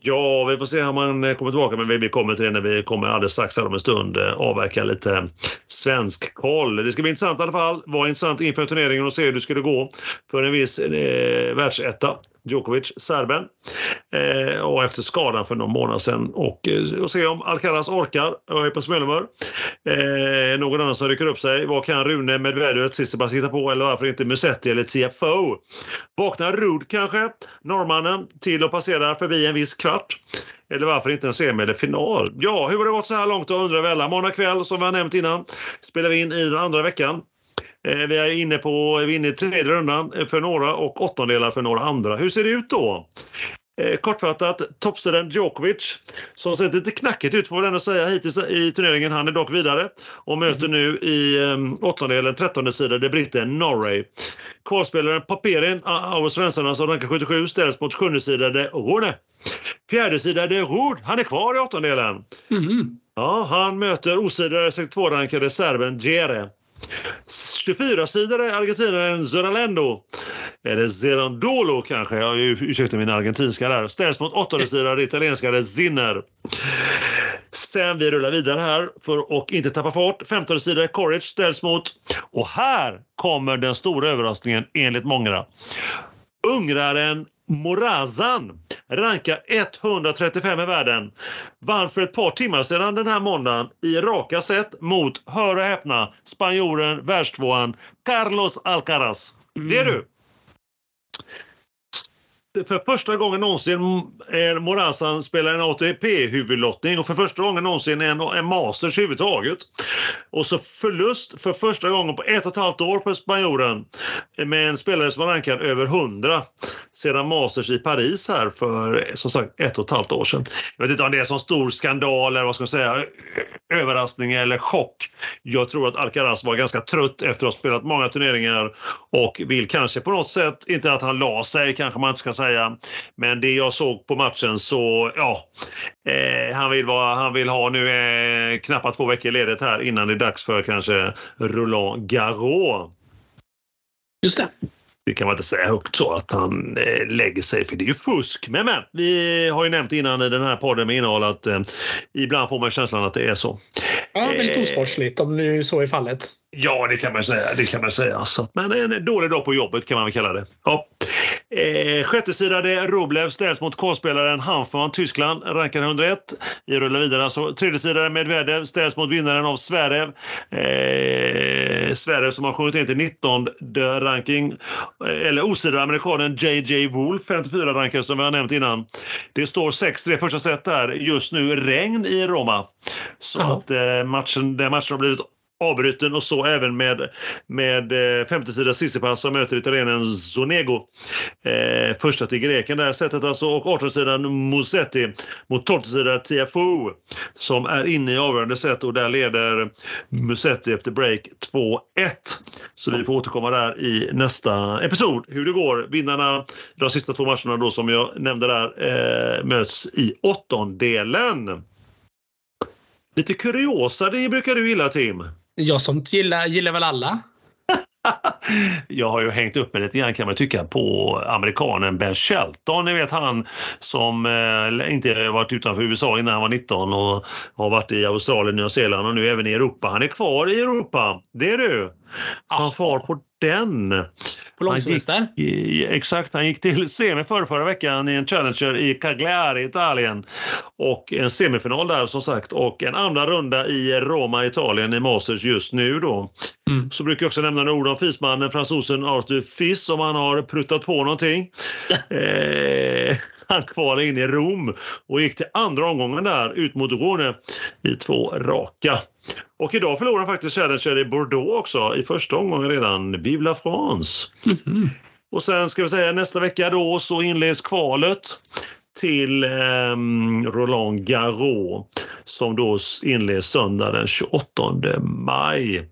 A: Ja, vi får se om han eh, kommer tillbaka. Men vi kommer till det när vi kommer alldeles strax här om en stund eh, avverka lite svensk koll. Det ska bli intressant i alla fall. Var intressant inför turneringen och se hur det skulle gå för en viss eh, världsetta. Djokovic, serben. Eh, och efter skadan för någon månad sedan. Och, eh, och se om Alcaraz orkar och är på smällhumör. Eh, någon annan som rycker upp sig. Vad kan Rune Medvedev Tsitsipas hitta på? Eller varför inte Musetti eller TFO? Vaknar Rud kanske, norrmannen, till och passerar förbi en viss kvart? Eller varför inte en semi eller final? Ja, hur har det gått så här långt då undrar vi alla. Måndag kväll, som vi har nämnt innan, spelar vi in i den andra veckan. Eh, vi är inne på vi är inne i tredje rundan för några och åttondelar för några andra. Hur ser det ut då? Eh, kortfattat, toppsidan Djokovic, som sett lite knackigt ut får ändå säga hittills i turneringen. Han är dock vidare och möter nu i um, åttondelen, trettonde sidan, det britten Norway. Kvalspelaren Paperin, australiensarna som rankar 77, ställs mot sjunde sidade Rune. Fjärde sidade Rud, han är kvar i åttondelen. Mm. Ja, han möter osidade 62-rankade serben Gere. 24-sidare argentinaren Zoralendo. Eller Zerandolo kanske, jag ursäktar min argentinska där. Ställs mot åttondesidare italienskare Zinner. Sen vi rullar vidare här för att inte tappa fart. 15 sidare Courage ställs mot, och här kommer den stora överraskningen enligt många. Ungraren Morazan rankar 135 i världen. Vann för ett par timmar sedan den här måndagen i raka set mot, hör och häpna, spanjoren, världstvåan Carlos Alcaraz. Mm. Det är du! För första gången någonsin är Morazan spelar en ATP-huvudlottning och för första gången någonsin en, en Masters överhuvudtaget. Och så förlust för första gången på ett och ett halvt år för spanjoren med en spelare som var rankad över 100 sedan Masters i Paris här för som sagt ett och ett halvt år sedan. Jag vet inte om det är en sån stor skandal eller vad ska man säga, överraskning eller chock. Jag tror att Alcaraz var ganska trött efter att ha spelat många turneringar och vill kanske på något sätt, inte att han la sig kanske man inte ska säga, men det jag såg på matchen så ja, eh, han, vill vara, han vill ha nu eh, knappt två veckor ledigt här innan det är dags för kanske Roland Garros.
B: Just det
A: det kan man inte säga högt så att han eh, lägger sig för det är ju fusk. Men men, vi har ju nämnt innan i den här podden med innehåll att eh, ibland får man känslan att det är så.
B: Ja, väldigt eh, osportsligt om nu så är fallet.
A: Ja, det kan man säga. Det kan man säga. Så, men en dålig dag på jobbet kan man väl kalla det. Ja. Eh, sjättesidade Roblev ställs mot K-spelaren Hanfman, Tyskland, rankad 101. Vi rullar vidare. Alltså, tredjesidare Medvedev ställs mot vinnaren av Zverev. Eh, Zverev som har sjungit in till 19 ranking. Eh, eller osidade amerikanen JJ Wolf, 54 rankad som vi har nämnt innan. Det står 6-3 första set där. Just nu regn i Roma. Så
B: Ja.
A: att eh, matchen, den matchen har blivit avbruten och så även med, med eh, 50-sida Sissipas som möter italienaren Zonego. Eh, första till greken där setet alltså och 18-sidan Musetti mot 12-sida Tiafoe som är inne i avgörande set och där leder Musetti efter break 2-1. Så vi får återkomma där i nästa episod hur det går. Vinnarna de sista två matcherna då som jag nämnde där eh, möts i åttondelen. Lite kuriosa, det brukar du gilla Tim.
B: Jag som gillar, gillar väl alla.
A: Jag har ju hängt upp mig lite grann kan man tycka på amerikanen Ben Shelton. Ni vet han som eh, inte varit utanför USA innan han var 19 och har varit i Australien, Nya Zeeland och nu även i Europa. Han är kvar i Europa. Det är du. Han far på den.
B: På långsemester.
A: Exakt, han gick till semi förra, förra veckan i en Challenger i Cagliari, Italien. Och en semifinal där som sagt och en andra runda i Roma, Italien i Masters just nu då.
B: Mm.
A: Så brukar jag också nämna några ord om fismannen fransosen Arthur Fils om han har pruttat på någonting. eh, han kvalade in i Rom och gick till andra omgången där ut mot Rune i två raka. Och idag förlorade han faktiskt Challenger i Bordeaux också i första omgången redan. Vive la France!
B: Mhm.
A: Och sen ska vi säga nästa vecka då så inleds kvalet till ehm, Roland Garros som då inleds söndag den 28 maj.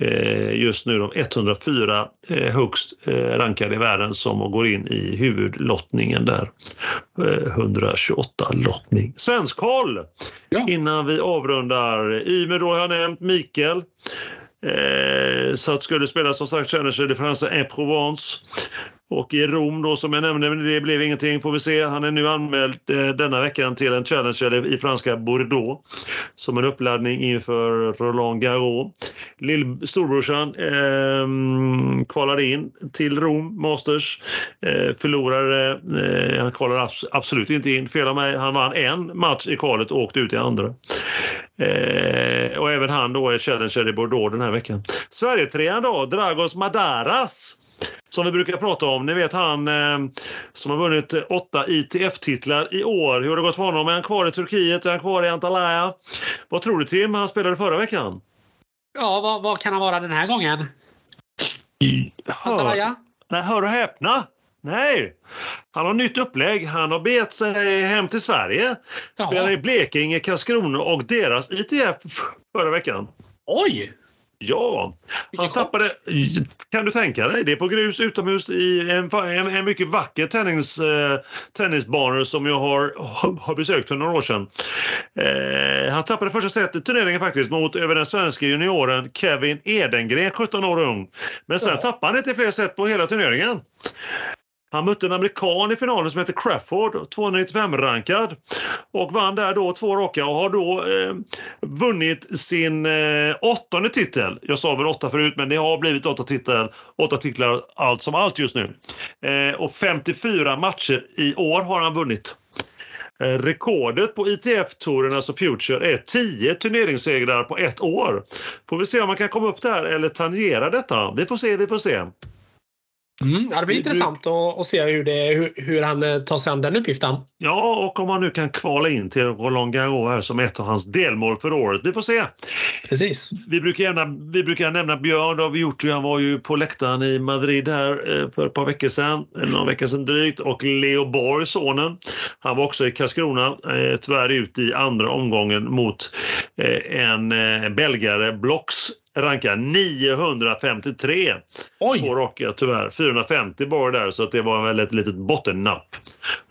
A: Eh, just nu de 104 eh, högst eh, rankade i världen som går in i huvudlottningen där. Eh, 128 lottning. Svensk-koll!
B: Ja.
A: Innan vi avrundar. Ymer då har jag nämnt, Mikael. Eh, så att skulle spela som sagt Challenger de France en Provence. Och i Rom då som jag nämnde, men det blev ingenting får vi se. Han är nu anmäld eh, denna veckan till en Challenger i franska Bordeaux som en uppladdning inför Roland Garros. Lill storbrorsan eh, kvalade in till Rom Masters. Eh, förlorade, eh, han kvalade abs- absolut inte in, fel av mig. Han vann en match i kvalet och åkte ut i andra. Eh, och även han då är Challenger i Bordeaux den här veckan. Sverige-trean då, Dragos Madaras. Som vi brukar prata om. Ni vet han eh, som har vunnit åtta ITF-titlar i år. Hur har det gått för honom? Är han kvar i Turkiet? Är han kvar i Antalya? Vad tror du Tim? Han spelade förra veckan.
B: Ja, vad, vad kan han vara den här gången?
A: Hör,
B: Antalya?
A: nej, hör och häpna! Nej! Han har nytt upplägg. Han har begett sig hem till Sverige. Spelade i Blekinge, Karlskrona och deras ITF förra veckan.
B: Oj!
A: Ja, han tappade... Kan du tänka dig? Det är på grus utomhus i en, en, en mycket vacker tennis, eh, tennisbanor som jag har, har besökt för några år sedan. Eh, han tappade första set i turneringen faktiskt mot över den svenska junioren Kevin Edengren, 17 år ung. Men sen
B: Ja.
A: tappade han inte fler set på hela turneringen. Han mötte en amerikan i finalen som heter Crawford, 295-rankad. Och vann där då två raka och har då eh, vunnit sin eh, åttonde titel. Jag sa väl åtta förut, men det har blivit åtta, titel, åtta titlar allt som allt just nu. Eh, och 54 matcher i år har han vunnit. Eh, rekordet på ITF-touren, alltså Future, är 10 turneringssegrar på ett år. Får vi se om man kan komma upp där eller tangera detta. Vi får se, vi får se.
B: Mm, det blir intressant att, att se hur, det, hur, hur han eh, tar sig an den uppgiften.
A: Ja, och om han nu kan kvala in till Roland Garros här som ett av hans delmål för året. Vi får se.
B: Precis.
A: Vi brukar, gärna, vi brukar nämna Björn, det har vi gjort. Han var ju på läktaren i Madrid här eh, för ett par veckor sedan, eller några veckor sedan drygt. Och Leo Borg, sonen, han var också i Karlskrona, eh, tyvärr ut i andra omgången mot eh, en eh, belgare, Blocks, rankad 953 på
B: Oj!
A: raka tyvärr. 450 bara där så att det var väl ett litet bottennapp.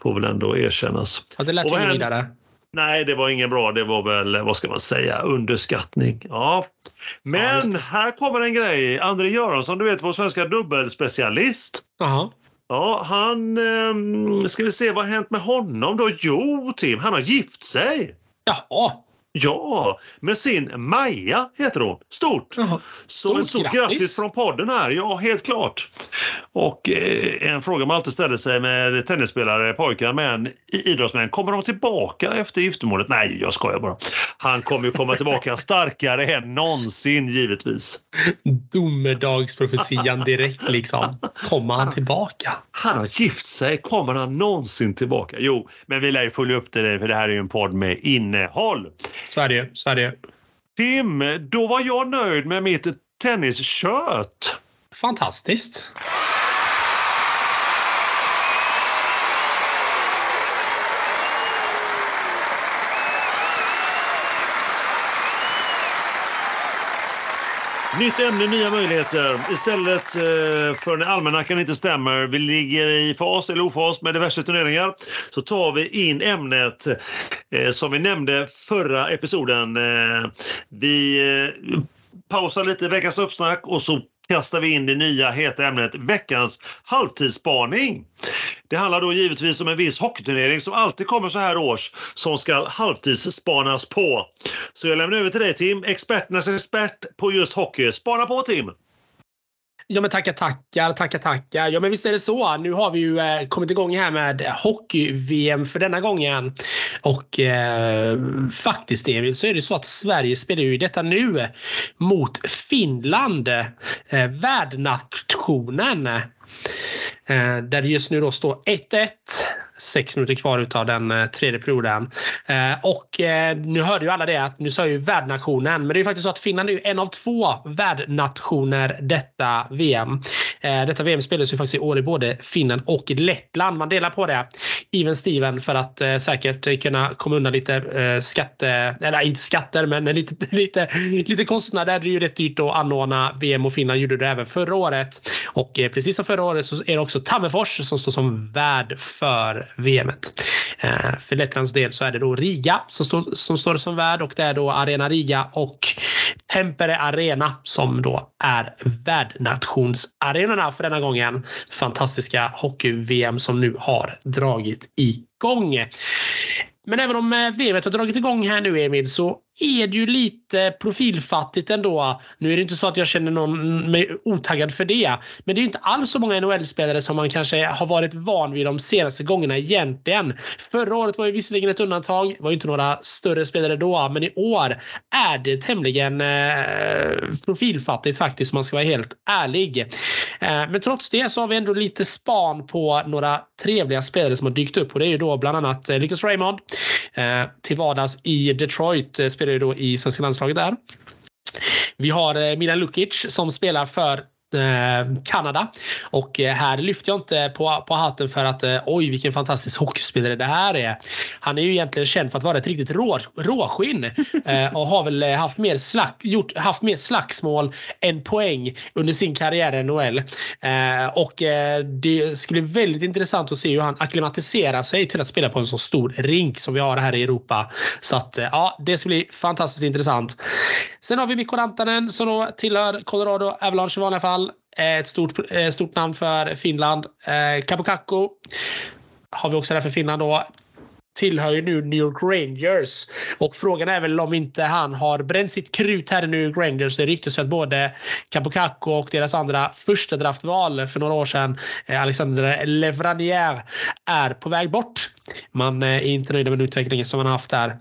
A: Får väl ändå erkännas.
B: Ja, det lät ju vidare.
A: Nej, det var inget bra. Det var väl, vad ska man säga, underskattning. Ja.
B: Ja,
A: Men
B: just
A: här kommer en grej. André Göransson, du vet vår svenska dubbelspecialist.
B: Jaha.
A: Ja, han... ehm, ska vi se, vad har hänt med honom då? Jo, Tim, han har gift sig.
B: Jaha.
A: Ja, med sin Maja heter hon. Stort!
B: Jaha.
A: Så ett stort
B: grattis.
A: grattis. från podden här. Ja, helt klart. Och eh, en fråga man alltid ställer sig med tennisspelare, pojkar, män, idrottsmän. Kommer de tillbaka efter giftermålet? Nej, jag skojar bara. Han kommer ju komma tillbaka starkare än någonsin, givetvis.
B: Domedagsprofetian direkt liksom. Kommer han tillbaka?
A: Han har gift sig. Kommer han någonsin tillbaka? Jo, men vi lär ju följa upp det för det här är ju en podd med innehåll.
B: Så är det ju. Så är det ju.
A: Tim, då var jag nöjd med mitt tenniskött.
B: Fantastiskt.
A: Nytt ämne, nya möjligheter. Istället eh, för när almanackan inte stämmer, vi ligger i fas eller ofas med diverse turneringar, så tar vi in ämnet Eh, som vi nämnde förra episoden. Eh, vi eh, pausar lite veckans uppsnack och så kastar vi in det nya heta ämnet veckans halvtidsspaning. Det handlar då givetvis om en viss hockeyturnering som alltid kommer så här års som ska halvtidsspanas på. Så jag lämnar över till dig Tim, experternas expert på just hockey. Spana på Tim!
B: Ja men tackar tackar, tackar tackar. Ja men visst är det så. Nu har vi ju eh, kommit igång här med hockey-VM för denna gången. Och eh, faktiskt Emil så är det så att Sverige spelar ju detta nu mot Finland. Eh, värdnationen. Eh, där det just nu då står 1-1. Sex minuter kvar utav den eh, tredje perioden. Eh, och eh, nu hörde ju alla det att nu sa ju värdnationen. Men det är ju faktiskt så att Finland är ju en av två värdnationer detta VM. Detta VM spelas ju faktiskt i år i både Finland och Lettland. Man delar på det. Even Steven för att säkert kunna komma undan lite skatte, eller inte skatter men lite, lite, lite kostnader. Det är ju rätt dyrt att anordna VM och Finland gjorde det även förra året. Och precis som förra året så är det också Tammerfors som står som värd för VMet. Eh, för Lettlands del så är det då Riga som står, som står som värd och det är då Arena Riga och Tempere Arena som då är värdnationsarenorna för denna gången. Fantastiska hockey-VM som nu har dragit igång. Men även om eh, VMet har dragit igång här nu Emil så är det ju lite profilfattigt ändå. Nu är det inte så att jag känner någon mm, mig otaggad för det. Men det är ju inte alls så många NHL-spelare som man kanske har varit van vid de senaste gångerna egentligen. Förra året var ju visserligen ett undantag. Det var ju inte några större spelare då. Men i år är det tämligen eh, profilfattigt faktiskt om man ska vara helt ärlig. Eh, men trots det så har vi ändå lite span på några trevliga spelare som har dykt upp och det är ju då bland annat eh, Lucas Raymond eh, till vardags i Detroit. Eh, Spelar ju då i svenska landslaget där. Vi har eh, Milan Lukic som spelar för Kanada. Och eh, här lyfter jag inte på, på hatten för att eh, oj vilken fantastisk hockeyspelare det här är. Han är ju egentligen känd för att vara ett riktigt rå, råskinn eh, och har väl eh, haft mer, slack, gjort, haft mer slagsmål än poäng under sin karriär i NHL. Eh, och eh, det skulle bli väldigt intressant att se hur han akklimatiserar sig till att spela på en så stor rink som vi har här i Europa. Så att eh, ja, det ska bli fantastiskt intressant. Sen har vi Mikko Rantanen som då tillhör Colorado Avalanche i vanliga fall. Eh, ett stort, eh, stort namn för Finland. Eh, Kapokakko har vi också där för Finland då tillhör ju nu New York Rangers. Och frågan är väl om inte han har bränt sitt krut här i New York Rangers. Det ryktas ju att både Kapokakko och deras andra första draftval för några år sedan, Alexander Levranier, är på väg bort. Man är inte nöjd med den utvecklingen som man har haft där.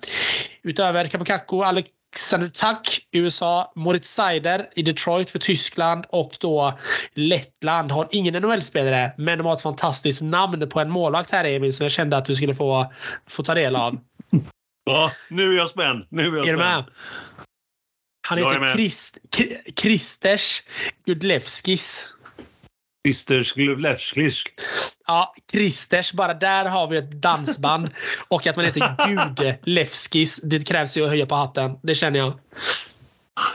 B: Utöver Kapokakko, Alex Alexander Tuck, USA, Moritz Seider i Detroit för Tyskland och då Lettland har ingen NHL-spelare men de har ett fantastiskt namn på en målvakt här Emil som jag kände att du skulle få, få ta del av.
A: Ja, nu är jag spänd. Nu är jag
B: Är du med? Han heter
A: med.
B: Krist, Kri- Kristers
A: Sklevlevskis.
B: Ja, Kristers, bara där har vi ett dansband. Och att man heter Gudlevskis. Det krävs ju att höja på hatten. Det känner jag.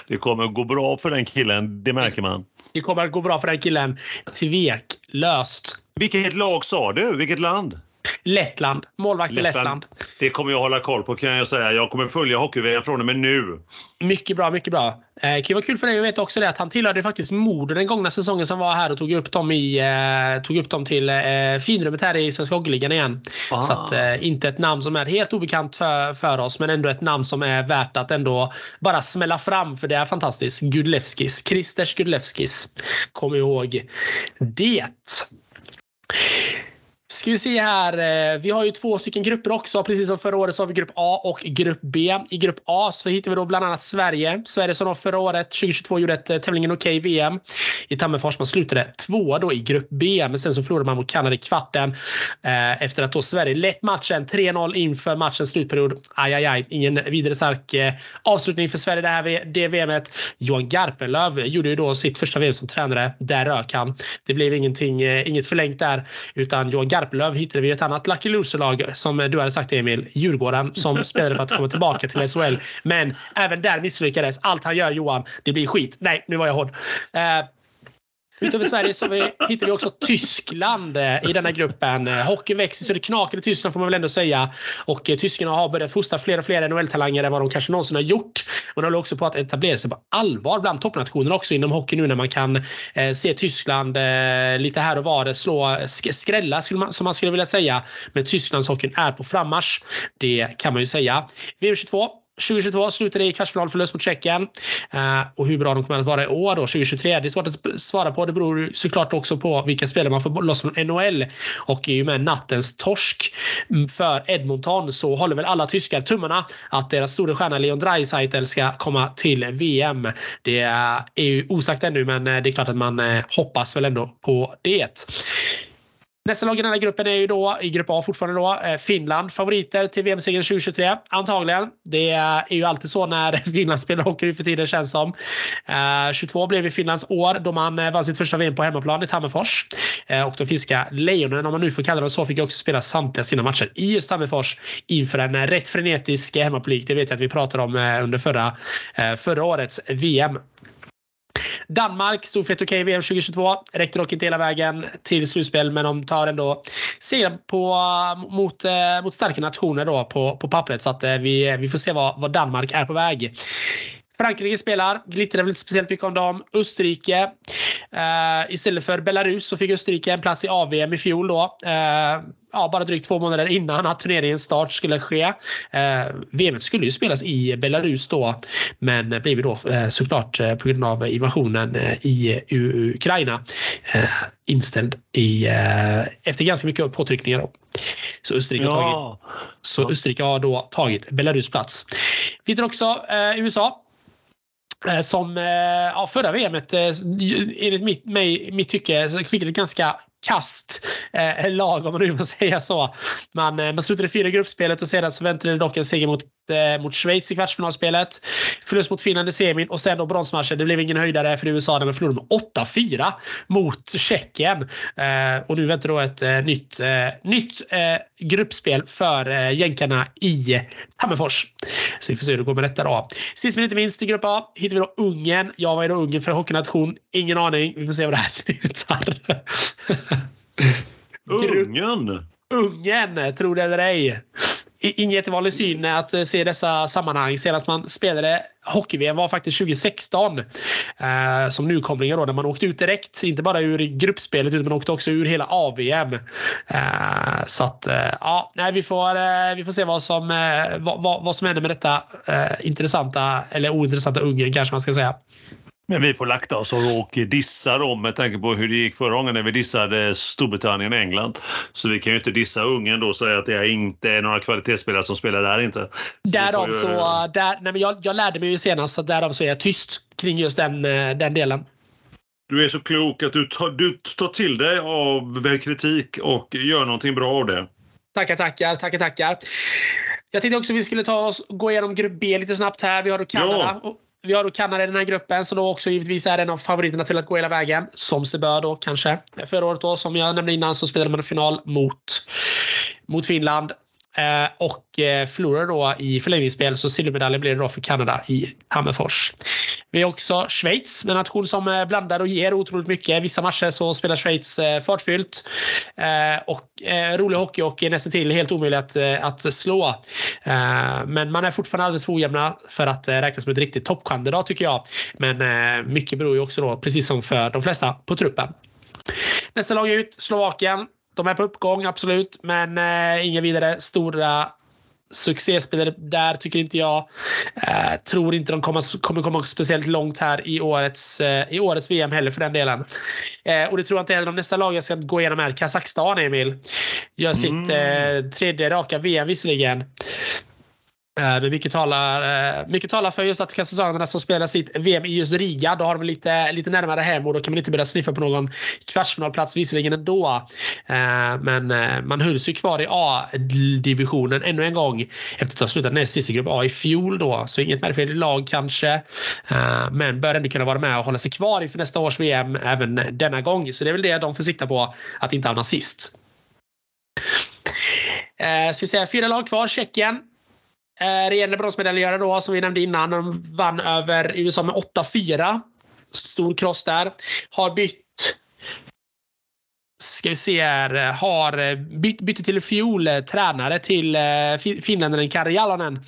A: Det kommer gå bra för den killen, det märker man.
B: Det kommer att gå bra för den killen. Tveklöst.
A: Vilket lag sa du? Vilket land?
B: Lettland. Målvakt i Lettland. Lettland.
A: Det kommer jag hålla koll på kan jag säga. Jag kommer följa hockey från och med nu.
B: Mycket bra, mycket bra. Eh, kan vara kul för dig att veta också det att han tillhörde faktiskt Modo den gångna säsongen som var här och tog upp dem, i, eh, tog upp dem till eh, finrummet här i Svenska Hockeyligan igen. Ah. Så att, eh, inte ett namn som är helt obekant för, för oss men ändå ett namn som är värt att ändå bara smälla fram för det är fantastiskt. Gudlevskis. Kristers Gudlevskis. Kom ihåg det. Ska vi se här. Eh, vi har ju två stycken grupper också. Precis som förra året så har vi grupp A och grupp B. I grupp A så hittar vi då bland annat Sverige. Sverige som då förra året, 2022, gjorde ett tävlingen tämligen okej okay VM i Tammerfors. Man slutade tvåa då i grupp B, men sen så förlorade man mot Kanada i kvarten eh, efter att då Sverige lett matchen 3-0 inför matchens slutperiod. Aj, aj, aj. Ingen vidare stark eh, avslutning för Sverige det här det VMet. Johan Garpenlöv gjorde ju då sitt första VM som tränare. Där rök han. Det blev ingenting, inget förlängt där, utan Johan Garpenlöv hittade vi ett annat Lucky Loser-lag som du hade sagt Emil, Djurgården, som spelade för att komma tillbaka till SHL. Men även där misslyckades. Allt han gör Johan, det blir skit. Nej, nu var jag hård. Uh, Utöver Sverige så vi, hittar vi också Tyskland eh, i denna gruppen. Eh, hockeyn växer så det knakar i Tyskland får man väl ändå säga. Och eh, tyskarna har börjat fostra fler och fler NHL-talanger än vad de kanske någonsin har gjort. Och de håller också på att etablera sig på allvar bland toppnationerna också inom hockey nu när man kan eh, se Tyskland eh, lite här och var eh, slå skrälla man, som man skulle vilja säga. Men Tysklandshockeyn är på frammarsch. Det kan man ju säga. VM22 2022 slutade i kvartsfinalförlust mot Tjeckien. Eh, och hur bra de kommer att vara i år då, 2023, det är svårt att svara på. Det beror såklart också på vilka spelare man får loss från NHL. Och i och med nattens torsk för Edmonton så håller väl alla tyskar tummarna att deras stora stjärna Leon Draisaitl ska komma till VM. Det är ju osagt ännu, men eh, det är klart att man eh, hoppas väl ändå på det. Nästa lag i den här gruppen är ju då i grupp A fortfarande då eh, Finland. Favoriter till VM-segern 2023? Antagligen. Det är ju alltid så när Finland spelar hockey för tiden känns som. Eh, 22 blev ju Finlands år då man eh, vann sitt första VM på hemmaplan i Tammerfors. Eh, och de finska lejonen, om man nu får kalla dem så, fick också spela samtliga sina matcher i just Tammerfors inför en rätt frenetisk hemmapublik. Det vet jag att vi pratade om under förra, förra årets VM. Danmark stod för ett okej VM 2022. Räckte dock inte hela vägen till slutspel, men de tar ändå segern på, mot, eh, mot starka nationer då på, på pappret. Så att eh, vi, eh, vi får se vad, vad Danmark är på väg. Frankrike spelar, glittrar väl inte speciellt mycket om dem. Österrike. Eh, istället för Belarus så fick Österrike en plats i AVM i fjol då. Eh, ja, bara drygt två månader innan att turneringens start skulle ske. Eh, VM skulle ju spelas i Belarus då, men blev då eh, såklart eh, på grund av invasionen eh, i Ukraina inställd i, efter ganska mycket påtryckningar. Då. Så Österrike, ja. har tagit, så Österrike har då tagit Belarus plats. Vi hittar också USA Eh, som eh, ja, förra VMet eh, enligt mitt, mig, mitt tycke skickade ett ganska kast eh, lag om man nu vill säga så. Man, man slutade fyra i gruppspelet och sedan så väntade det dock en seger mot, eh, mot Schweiz i kvartsfinalspelet. Förlust mot Finland i semin och sen då bronsmatchen. Det blev ingen höjdare för USA när man förlorade med 8-4 mot Tjeckien. Eh, och nu väntar då ett eh, nytt, eh, nytt gruppspel för eh, jänkarna i Tammerfors. Så vi får se hur det går med detta då. Sist men inte minst i grupp A hittar vi då Ungern. Ja, vad är då Ungern för hockeynation? Ingen aning. Vi får se hur det här slutar.
A: Ungern!
B: Ungern, tro det eller ej. Ingen jättevanlig syn att eh, se dessa sammanhang. Senast man spelade hockey-VM var faktiskt 2016. Eh, som nykomlingar då, när man åkte ut direkt. Inte bara ur gruppspelet utan man åkte också ur hela AVM. Eh, så att, eh, ja, nej, vi, får, eh, vi får se vad som, eh, vad, vad, som händer med detta eh, intressanta, eller ointressanta Ungern kanske man ska säga.
A: Men vi får lakta oss och dissa dem med tanke på hur det gick förra gången när vi dissade Storbritannien och England. Så vi kan ju inte dissa Ungern då och säga att det inte är några kvalitetsspelare som spelar där inte.
B: Så därav så, där, nej men jag, jag lärde mig ju senast att därav så är jag tyst kring just den, eh, den delen.
A: Du är så klok att du tar, du tar till dig av kritik och gör någonting bra av det.
B: Tackar, tackar, tackar, tackar. Jag tänkte också att vi skulle ta oss, gå igenom grupp B lite snabbt här. Vi har då Kanada. Ja. Vi har då Kanada i den här gruppen som då också givetvis är en av favoriterna till att gå hela vägen. Som sig bör då kanske. Förra året då, som jag nämnde innan, så spelade man en final mot, mot Finland. Eh, och eh, förlorade då i förlängningsspel så silvermedaljen blev det då för Kanada i Hammerfors. Vi har också Schweiz, en nation som eh, blandar och ger otroligt mycket. Vissa matcher så spelar Schweiz fartfyllt och rolig hockey och nästan till helt omöjligt att, att slå. Men man är fortfarande alldeles för ojämna för att räknas som ett riktigt toppkandidat tycker jag. Men mycket beror ju också då, precis som för de flesta, på truppen. Nästa lag ut, Slovakien. De är på uppgång, absolut, men eh, inga vidare stora succéspelare där tycker inte jag. Eh, tror inte de kommer, kommer komma speciellt långt här i årets, eh, i årets VM heller för den delen. Eh, och det tror jag inte heller om nästa lag jag ska gå igenom är Kazakstan, Emil. Gör sitt mm. eh, tredje raka VM visserligen. Eh, men mycket talar, eh, mycket talar för just att kazakerna som spelar sitt VM i just Riga, då har de lite, lite närmare hem och då kan man inte börja sniffa på någon kvartsfinalplats visserligen ändå. Eh, men man hölls ju kvar i A-divisionen ännu en gång efter att ha slutat näst sist i grupp A i fjol då. Så inget märkvärdigt lag kanske. Men bör ändå kunna vara med och hålla sig kvar inför nästa års VM även denna gång. Så det är väl det de får sikta på, att inte hamna sist. Ska vi säga fyra lag kvar. Tjeckien Eh, regerande bronsmedaljörer då, som vi nämnde innan. De vann över USA med 8-4. Stor kross där. Har bytt ska vi se här, har bytt, bytt till fjol eh, tränare till eh, finländaren Kari Jalonen.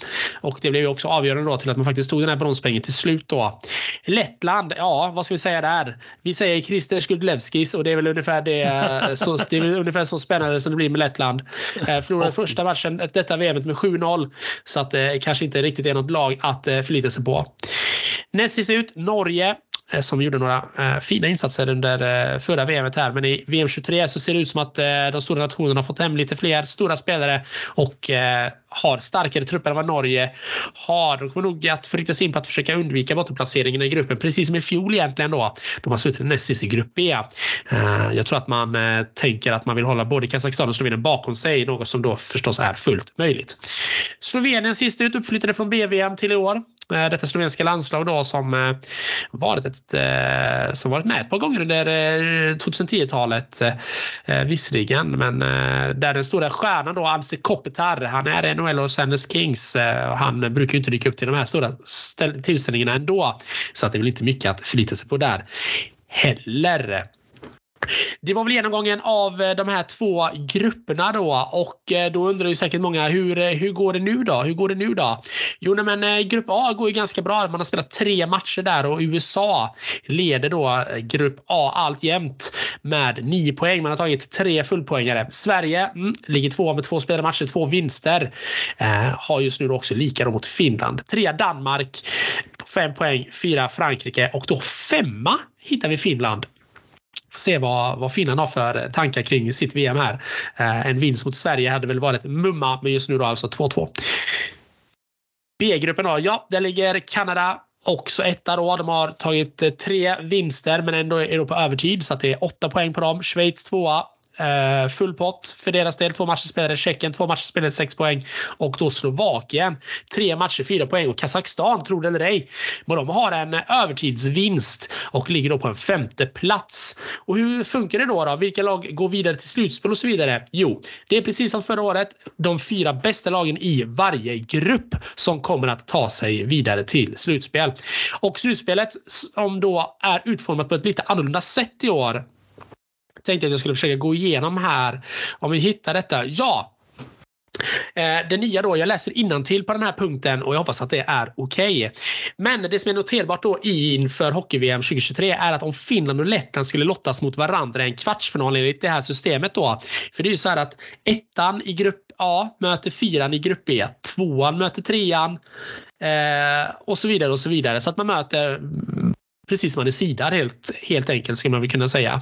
B: Och det blev ju också avgörande då till att man faktiskt tog den här bronspengen till slut då. Lettland, ja vad ska vi säga där? Vi säger Christer Skudlevskis och det är väl ungefär det, eh, så, det är ungefär så spännande som det blir med Lettland. Förlorade första matchen detta VM med 7-0. Så att det kanske inte riktigt är något lag att förlita sig på. Näst sist ut, Norge. Eh, som gjorde några eh, fina insatser under eh, förra VMet här. Men i VM 23 så ser det ut som att eh, de stora nationerna har fått hem lite fler stora spelare och eh, har starkare trupper än vad Norge har. De kommer nog att förrikta sig in på att försöka undvika bottenplaceringen i gruppen, precis som i fjol egentligen då. De har slutat näst sist i grupp B. Jag tror att man tänker att man vill hålla både Kazakstan och Slovenien bakom sig, något som då förstås är fullt möjligt. Slovenien sist ut uppflyttade från BVM till i år. Eh, detta slovenska landslag då som eh, varit ett eh, som varit med ett par gånger under 2010-talet visserligen. Men där den stora stjärnan då, Anse Kopitar, han är NHL och Sanders Kings. Han brukar ju inte dyka upp till de här stora tillställningarna ändå. Så att det är väl inte mycket att förlita sig på där heller. Det var väl genomgången av eh, de här två grupperna då och eh, då undrar ju säkert många hur, eh, hur går det nu då? Hur går det nu då? Jo, men grupp A går ju ganska bra. Man har spelat tre matcher där och USA leder då grupp A alltjämt med nio poäng. Man har tagit tre fullpoängare. Sverige mm, ligger två med två spelade matcher, två vinster. Eh, har just nu också lika mot Finland. Trea Danmark, fem poäng, fyra Frankrike och då femma hittar vi Finland Får se vad, vad finnarna har för tankar kring sitt VM här. Eh, en vinst mot Sverige hade väl varit mumma, men just nu då alltså 2-2. B-gruppen då, ja, där ligger Kanada också etta då. De har tagit tre vinster men ändå är de på övertid så att det är åtta poäng på dem. Schweiz tvåa, Uh, full pott för deras del. Två matcher spelade. Tjeckien två matcher spelade sex poäng. Och då Slovakien tre matcher fyra poäng. Och Kazakstan, tro det eller ej, men de har en övertidsvinst och ligger då på en femte plats. Och hur funkar det då? då? Vilka lag går vidare till slutspel och så vidare? Jo, det är precis som förra året. De fyra bästa lagen i varje grupp som kommer att ta sig vidare till slutspel. Och slutspelet som då är utformat på ett lite annorlunda sätt i år tänkte att jag skulle försöka gå igenom här om vi hittar detta. Ja, eh, det nya då, jag läser till på den här punkten och jag hoppas att det är okej. Okay. Men det som är noterbart då inför hockey-VM 2023 är att om Finland och Lettland skulle lottas mot varandra i en kvartsfinal enligt det här systemet då. För det är ju så här att ettan i grupp A möter fyran i grupp B. Tvåan möter trean eh, och så vidare och så vidare. Så att man möter precis som man är sidad helt, helt enkelt skulle man väl kunna säga.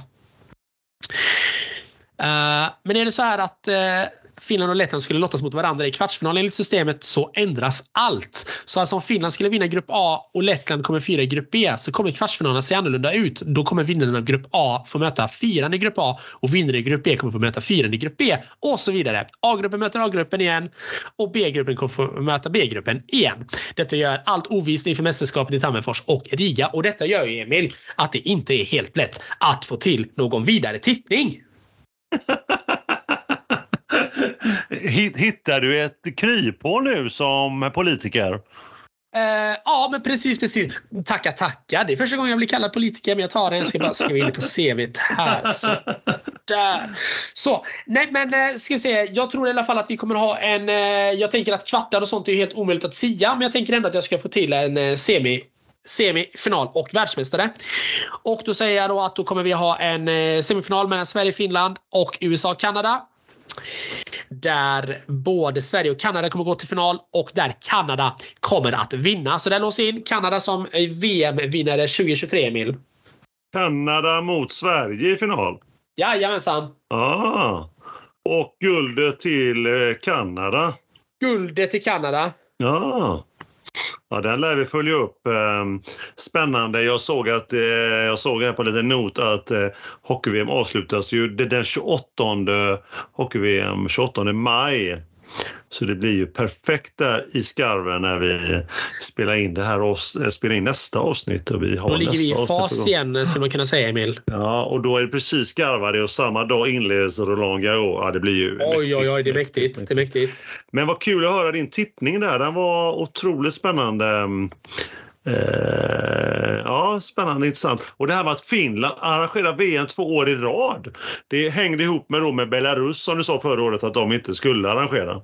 B: Uh, men är det så här att uh, Finland och Lettland skulle lottas mot varandra i kvartsfinalen enligt systemet så ändras allt. Så alltså om Finland skulle vinna grupp A och Lettland kommer fyra i grupp B så kommer kvartsfinalerna se annorlunda ut. Då kommer vinnaren av grupp A få möta fyran i grupp A och vinnaren i grupp B kommer få möta fyran i grupp B och så vidare. A-gruppen möter A-gruppen igen och B-gruppen kommer få möta B-gruppen igen. Detta gör allt ovisst inför mästerskapet i Tammerfors och Riga och detta gör ju Emil att det inte är helt lätt att få till någon vidare tippning.
A: Hittar du ett kryphål nu som politiker?
B: Uh, ja, men precis, precis. Tacka, tacka. Det är första gången jag blir kallad politiker, men jag tar det. Jag ska bara skriva in det på CVt här. Så, där. Så, nej men eh, ska vi se. Jag tror i alla fall att vi kommer ha en... Eh, jag tänker att kvartar och sånt är helt omöjligt att sia, men jag tänker ändå att jag ska få till en semi semifinal och världsmästare. Och då säger jag då att då kommer vi ha en semifinal mellan Sverige, Finland och USA, Kanada. Där både Sverige och Kanada kommer gå till final och där Kanada kommer att vinna. Så där låser in Kanada som VM-vinnare 2023, Emil.
A: Kanada mot Sverige i final?
B: Jajamensan.
A: Ah. Och guldet till eh, Kanada?
B: Guldet till Kanada.
A: Ja. Ja, den lär vi följa upp. Ehm, spännande. Jag såg, att, eh, jag såg här på lite not att eh, hockey-VM avslutas ju den 28 hockey-VM 28 maj. Så det blir ju perfekt där i skarven när vi spelar in det här eh, spelar in nästa avsnitt. Och vi har
B: då ligger vi i fas igen skulle man kunna säga Emil.
A: Ja, och då är det precis skarvade och samma dag inleds Roland Garros. Ja, det blir ju
B: Oj, oj, oj, det är mäktigt. Det är mäktigt.
A: Men vad kul att höra din tippning där. Den var otroligt spännande. Eh, ja, spännande intressant. Och det här med att Finland arrangerar VM två år i rad. Det hängde ihop med, då med Belarus som du sa förra året att de inte skulle arrangera.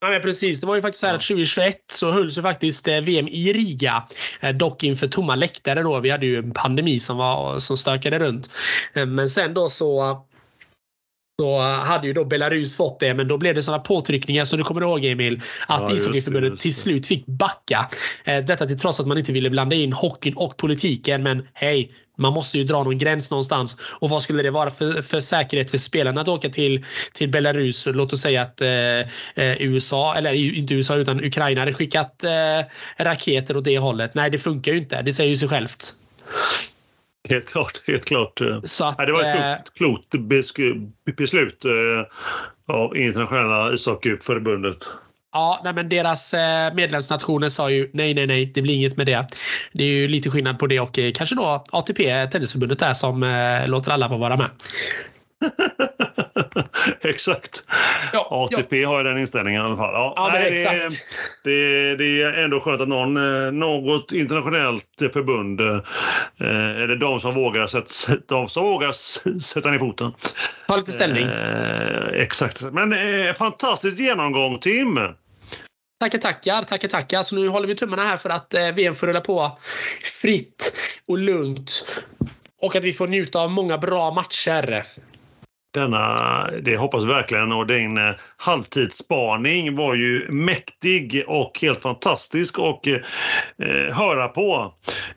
B: Ja, men precis. Det var ju faktiskt så här att 2021 så hölls ju faktiskt eh, VM i Riga. Eh, dock inför tomma läktare då. Vi hade ju en pandemi som, var, som stökade runt. Eh, men sen då så så hade ju då Belarus fått det, men då blev det sådana påtryckningar så du kommer ihåg Emil att ja, ishockeyförbundet till slut fick backa. Detta till trots att man inte ville blanda in hockeyn och politiken. Men hej, man måste ju dra någon gräns någonstans. Och vad skulle det vara för, för säkerhet för spelarna att åka till, till Belarus? Låt oss säga att eh, eh USA, eller inte USA utan Ukraina hade skickat eh, raketer åt det hållet. Nej, det funkar ju inte. Det säger ju sig självt.
A: Helt klart. Helt klart.
B: Så att,
A: ja, det var ett klokt, klokt beslut eh, av internationella ishockeyförbundet.
B: Ja, nej, men deras eh, medlemsnationer sa ju nej, nej, nej, det blir inget med det. Det är ju lite skillnad på det och eh, kanske då ATP, tennisförbundet där som eh, låter alla få vara med.
A: exakt. Ja, ATP ja. har ju den inställningen i alla fall.
B: Ja, ja nej, exakt.
A: Det, det, det, är ändå skönt att någon, något internationellt förbund, eller de som vågar, de som vågar sätta ner foten.
B: Ta lite ställning.
A: Eh, exakt. Men eh, fantastisk genomgång Tim!
B: Tackar, tackar, tackar, tackar. Så nu håller vi tummarna här för att eh, VM får rulla på fritt och lugnt. Och att vi får njuta av många bra matcher
A: denna, det hoppas vi verkligen. Och din eh, halvtidsspaning var ju mäktig och helt fantastisk och eh, höra på.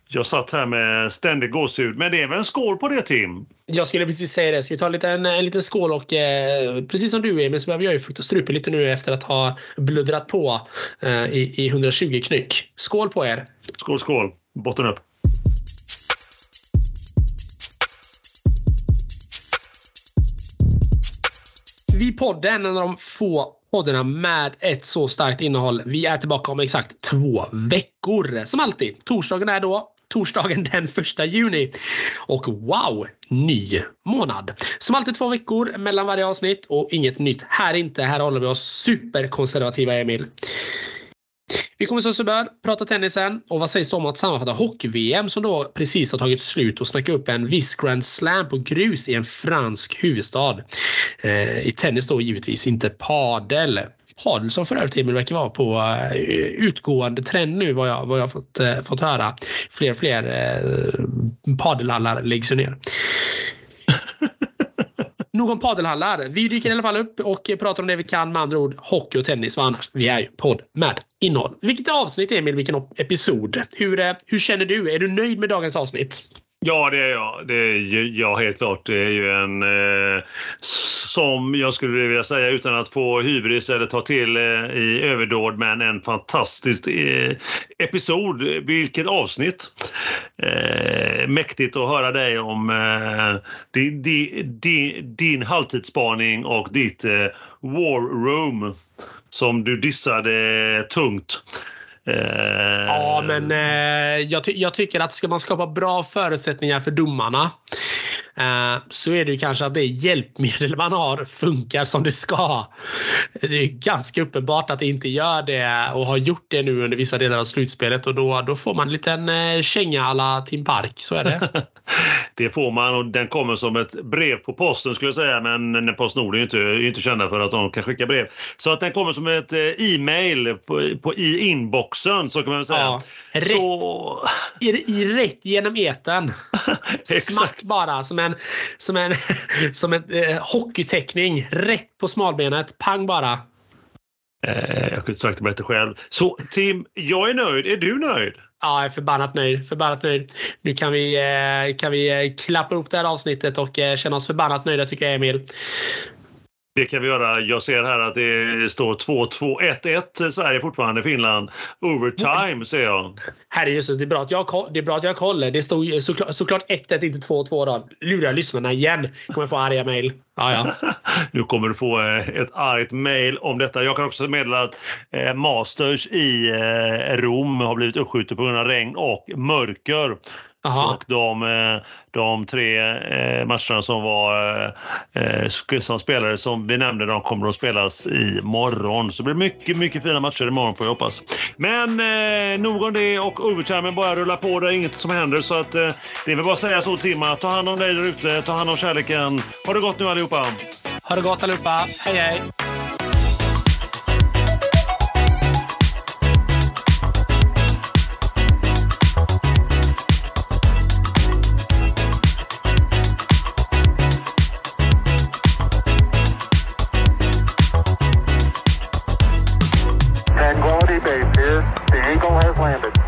A: Jag satt här med ständig gåshud. Men det är väl en skål på det Tim?
B: Jag skulle precis säga det. Ska vi ta en liten, en liten skål och eh, precis som du Emil så behöver jag ju fukta strupen lite nu efter att ha bluddrat på eh, i, i 120 knyck. Skål på er!
A: Skål, skål! Botten upp!
B: Vi podden, en av de få poddarna med ett så starkt innehåll. Vi är tillbaka om exakt två veckor. Som alltid. Torsdagen är då torsdagen den 1 juni. Och wow, ny månad. Som alltid två veckor mellan varje avsnitt och inget nytt här inte. Här håller vi oss superkonservativa Emil. Vi kommer så sådär, prata prata tennisen och vad sägs då om att sammanfatta hockey-VM som då precis har tagit slut och snacka upp en viss Grand Slam på grus i en fransk huvudstad. Eh, I tennis då givetvis inte padel. Padel som för övrigt Emil verkar vara på uh, utgående trend nu vad jag, vad jag fått, uh, fått höra. Fler och fler uh, padelhallar läggs ju ner. Nog om padelhallar. Vi dyker i alla fall upp och pratar om det vi kan. Med andra ord hockey och tennis. Vad annars? Vi är ju podd med innehåll. Vilket avsnitt Emil, vilken episod. Hur, eh, hur känner du? Är du nöjd med dagens avsnitt?
A: Ja, det är jag. Det är ja, helt klart. Det är ju en eh, som jag skulle vilja säga utan att få hybris eller ta till eh, i överdåd, men en fantastisk eh, episod. Vilket avsnitt! Eh, mäktigt att höra dig om eh, din, din, din halvtidsspaning och ditt eh, War Room som du dissade tungt.
B: Eh, ja, men eh, jag, ty jag, tycker att ska man skapa bra förutsättningar för domarna eh, så är det kanske att det hjälpmedel man har funkar som det ska. Det är ganska uppenbart att det inte gör det och har gjort det nu under vissa delar av slutspelet och då, då får man en liten eh, känga alla Tim Park. Så är det.
A: det får man och den kommer som ett brev på posten skulle jag säga men Postnord är ju inte, är inte kända för att de kan skicka brev. Så att den kommer som ett eh, e-mail på, på, i inboxen så kan man säga. Ja,
B: rätt, så... i, i, rätt genom eten. Smack bara som en, som en, som en eh, hockeyteckning. Rätt på smalbenet. Pang bara.
A: Eh, jag kunde inte sagt det bättre själv. Så Tim, jag är nöjd. Är du nöjd?
B: Ja, jag är förbannat nöjd. Förbannat nöjd. Nu kan vi, eh, kan vi eh, klappa upp det här avsnittet och eh, känna oss förbannat nöjda tycker jag Emil.
A: Det kan vi göra. Jag ser här att det står 2-2, 1-1 Sverige fortfarande, Finland. Overtime ser jag.
B: Herrejösses, det är bra att jag, det är bra att jag kollar. Det stod såklart, såklart 1-1, inte 2-2 då. Lurar lyssnarna igen. Kommer få arga mejl. Ja, ja.
A: nu kommer du få eh, ett argt mejl om detta. Jag kan också meddela att eh, Masters i eh, Rom har blivit uppskjutet på grund av regn och mörker. Aha. Och de, eh, de tre eh, matcherna som var eh, som spelare som vi nämnde, de kommer att spelas i morgon. Så det blir mycket, mycket fina matcher imorgon får jag hoppas. Men eh, nog om det och overtimen bara rullar på. Det är inget som händer så att eh, det är väl bara att säga så Timma. Ta hand om dig där ute. Ta hand om kärleken. Ha det gott nu allihopa.
B: Ha det gott allihopa. Hej hej.
C: Landed.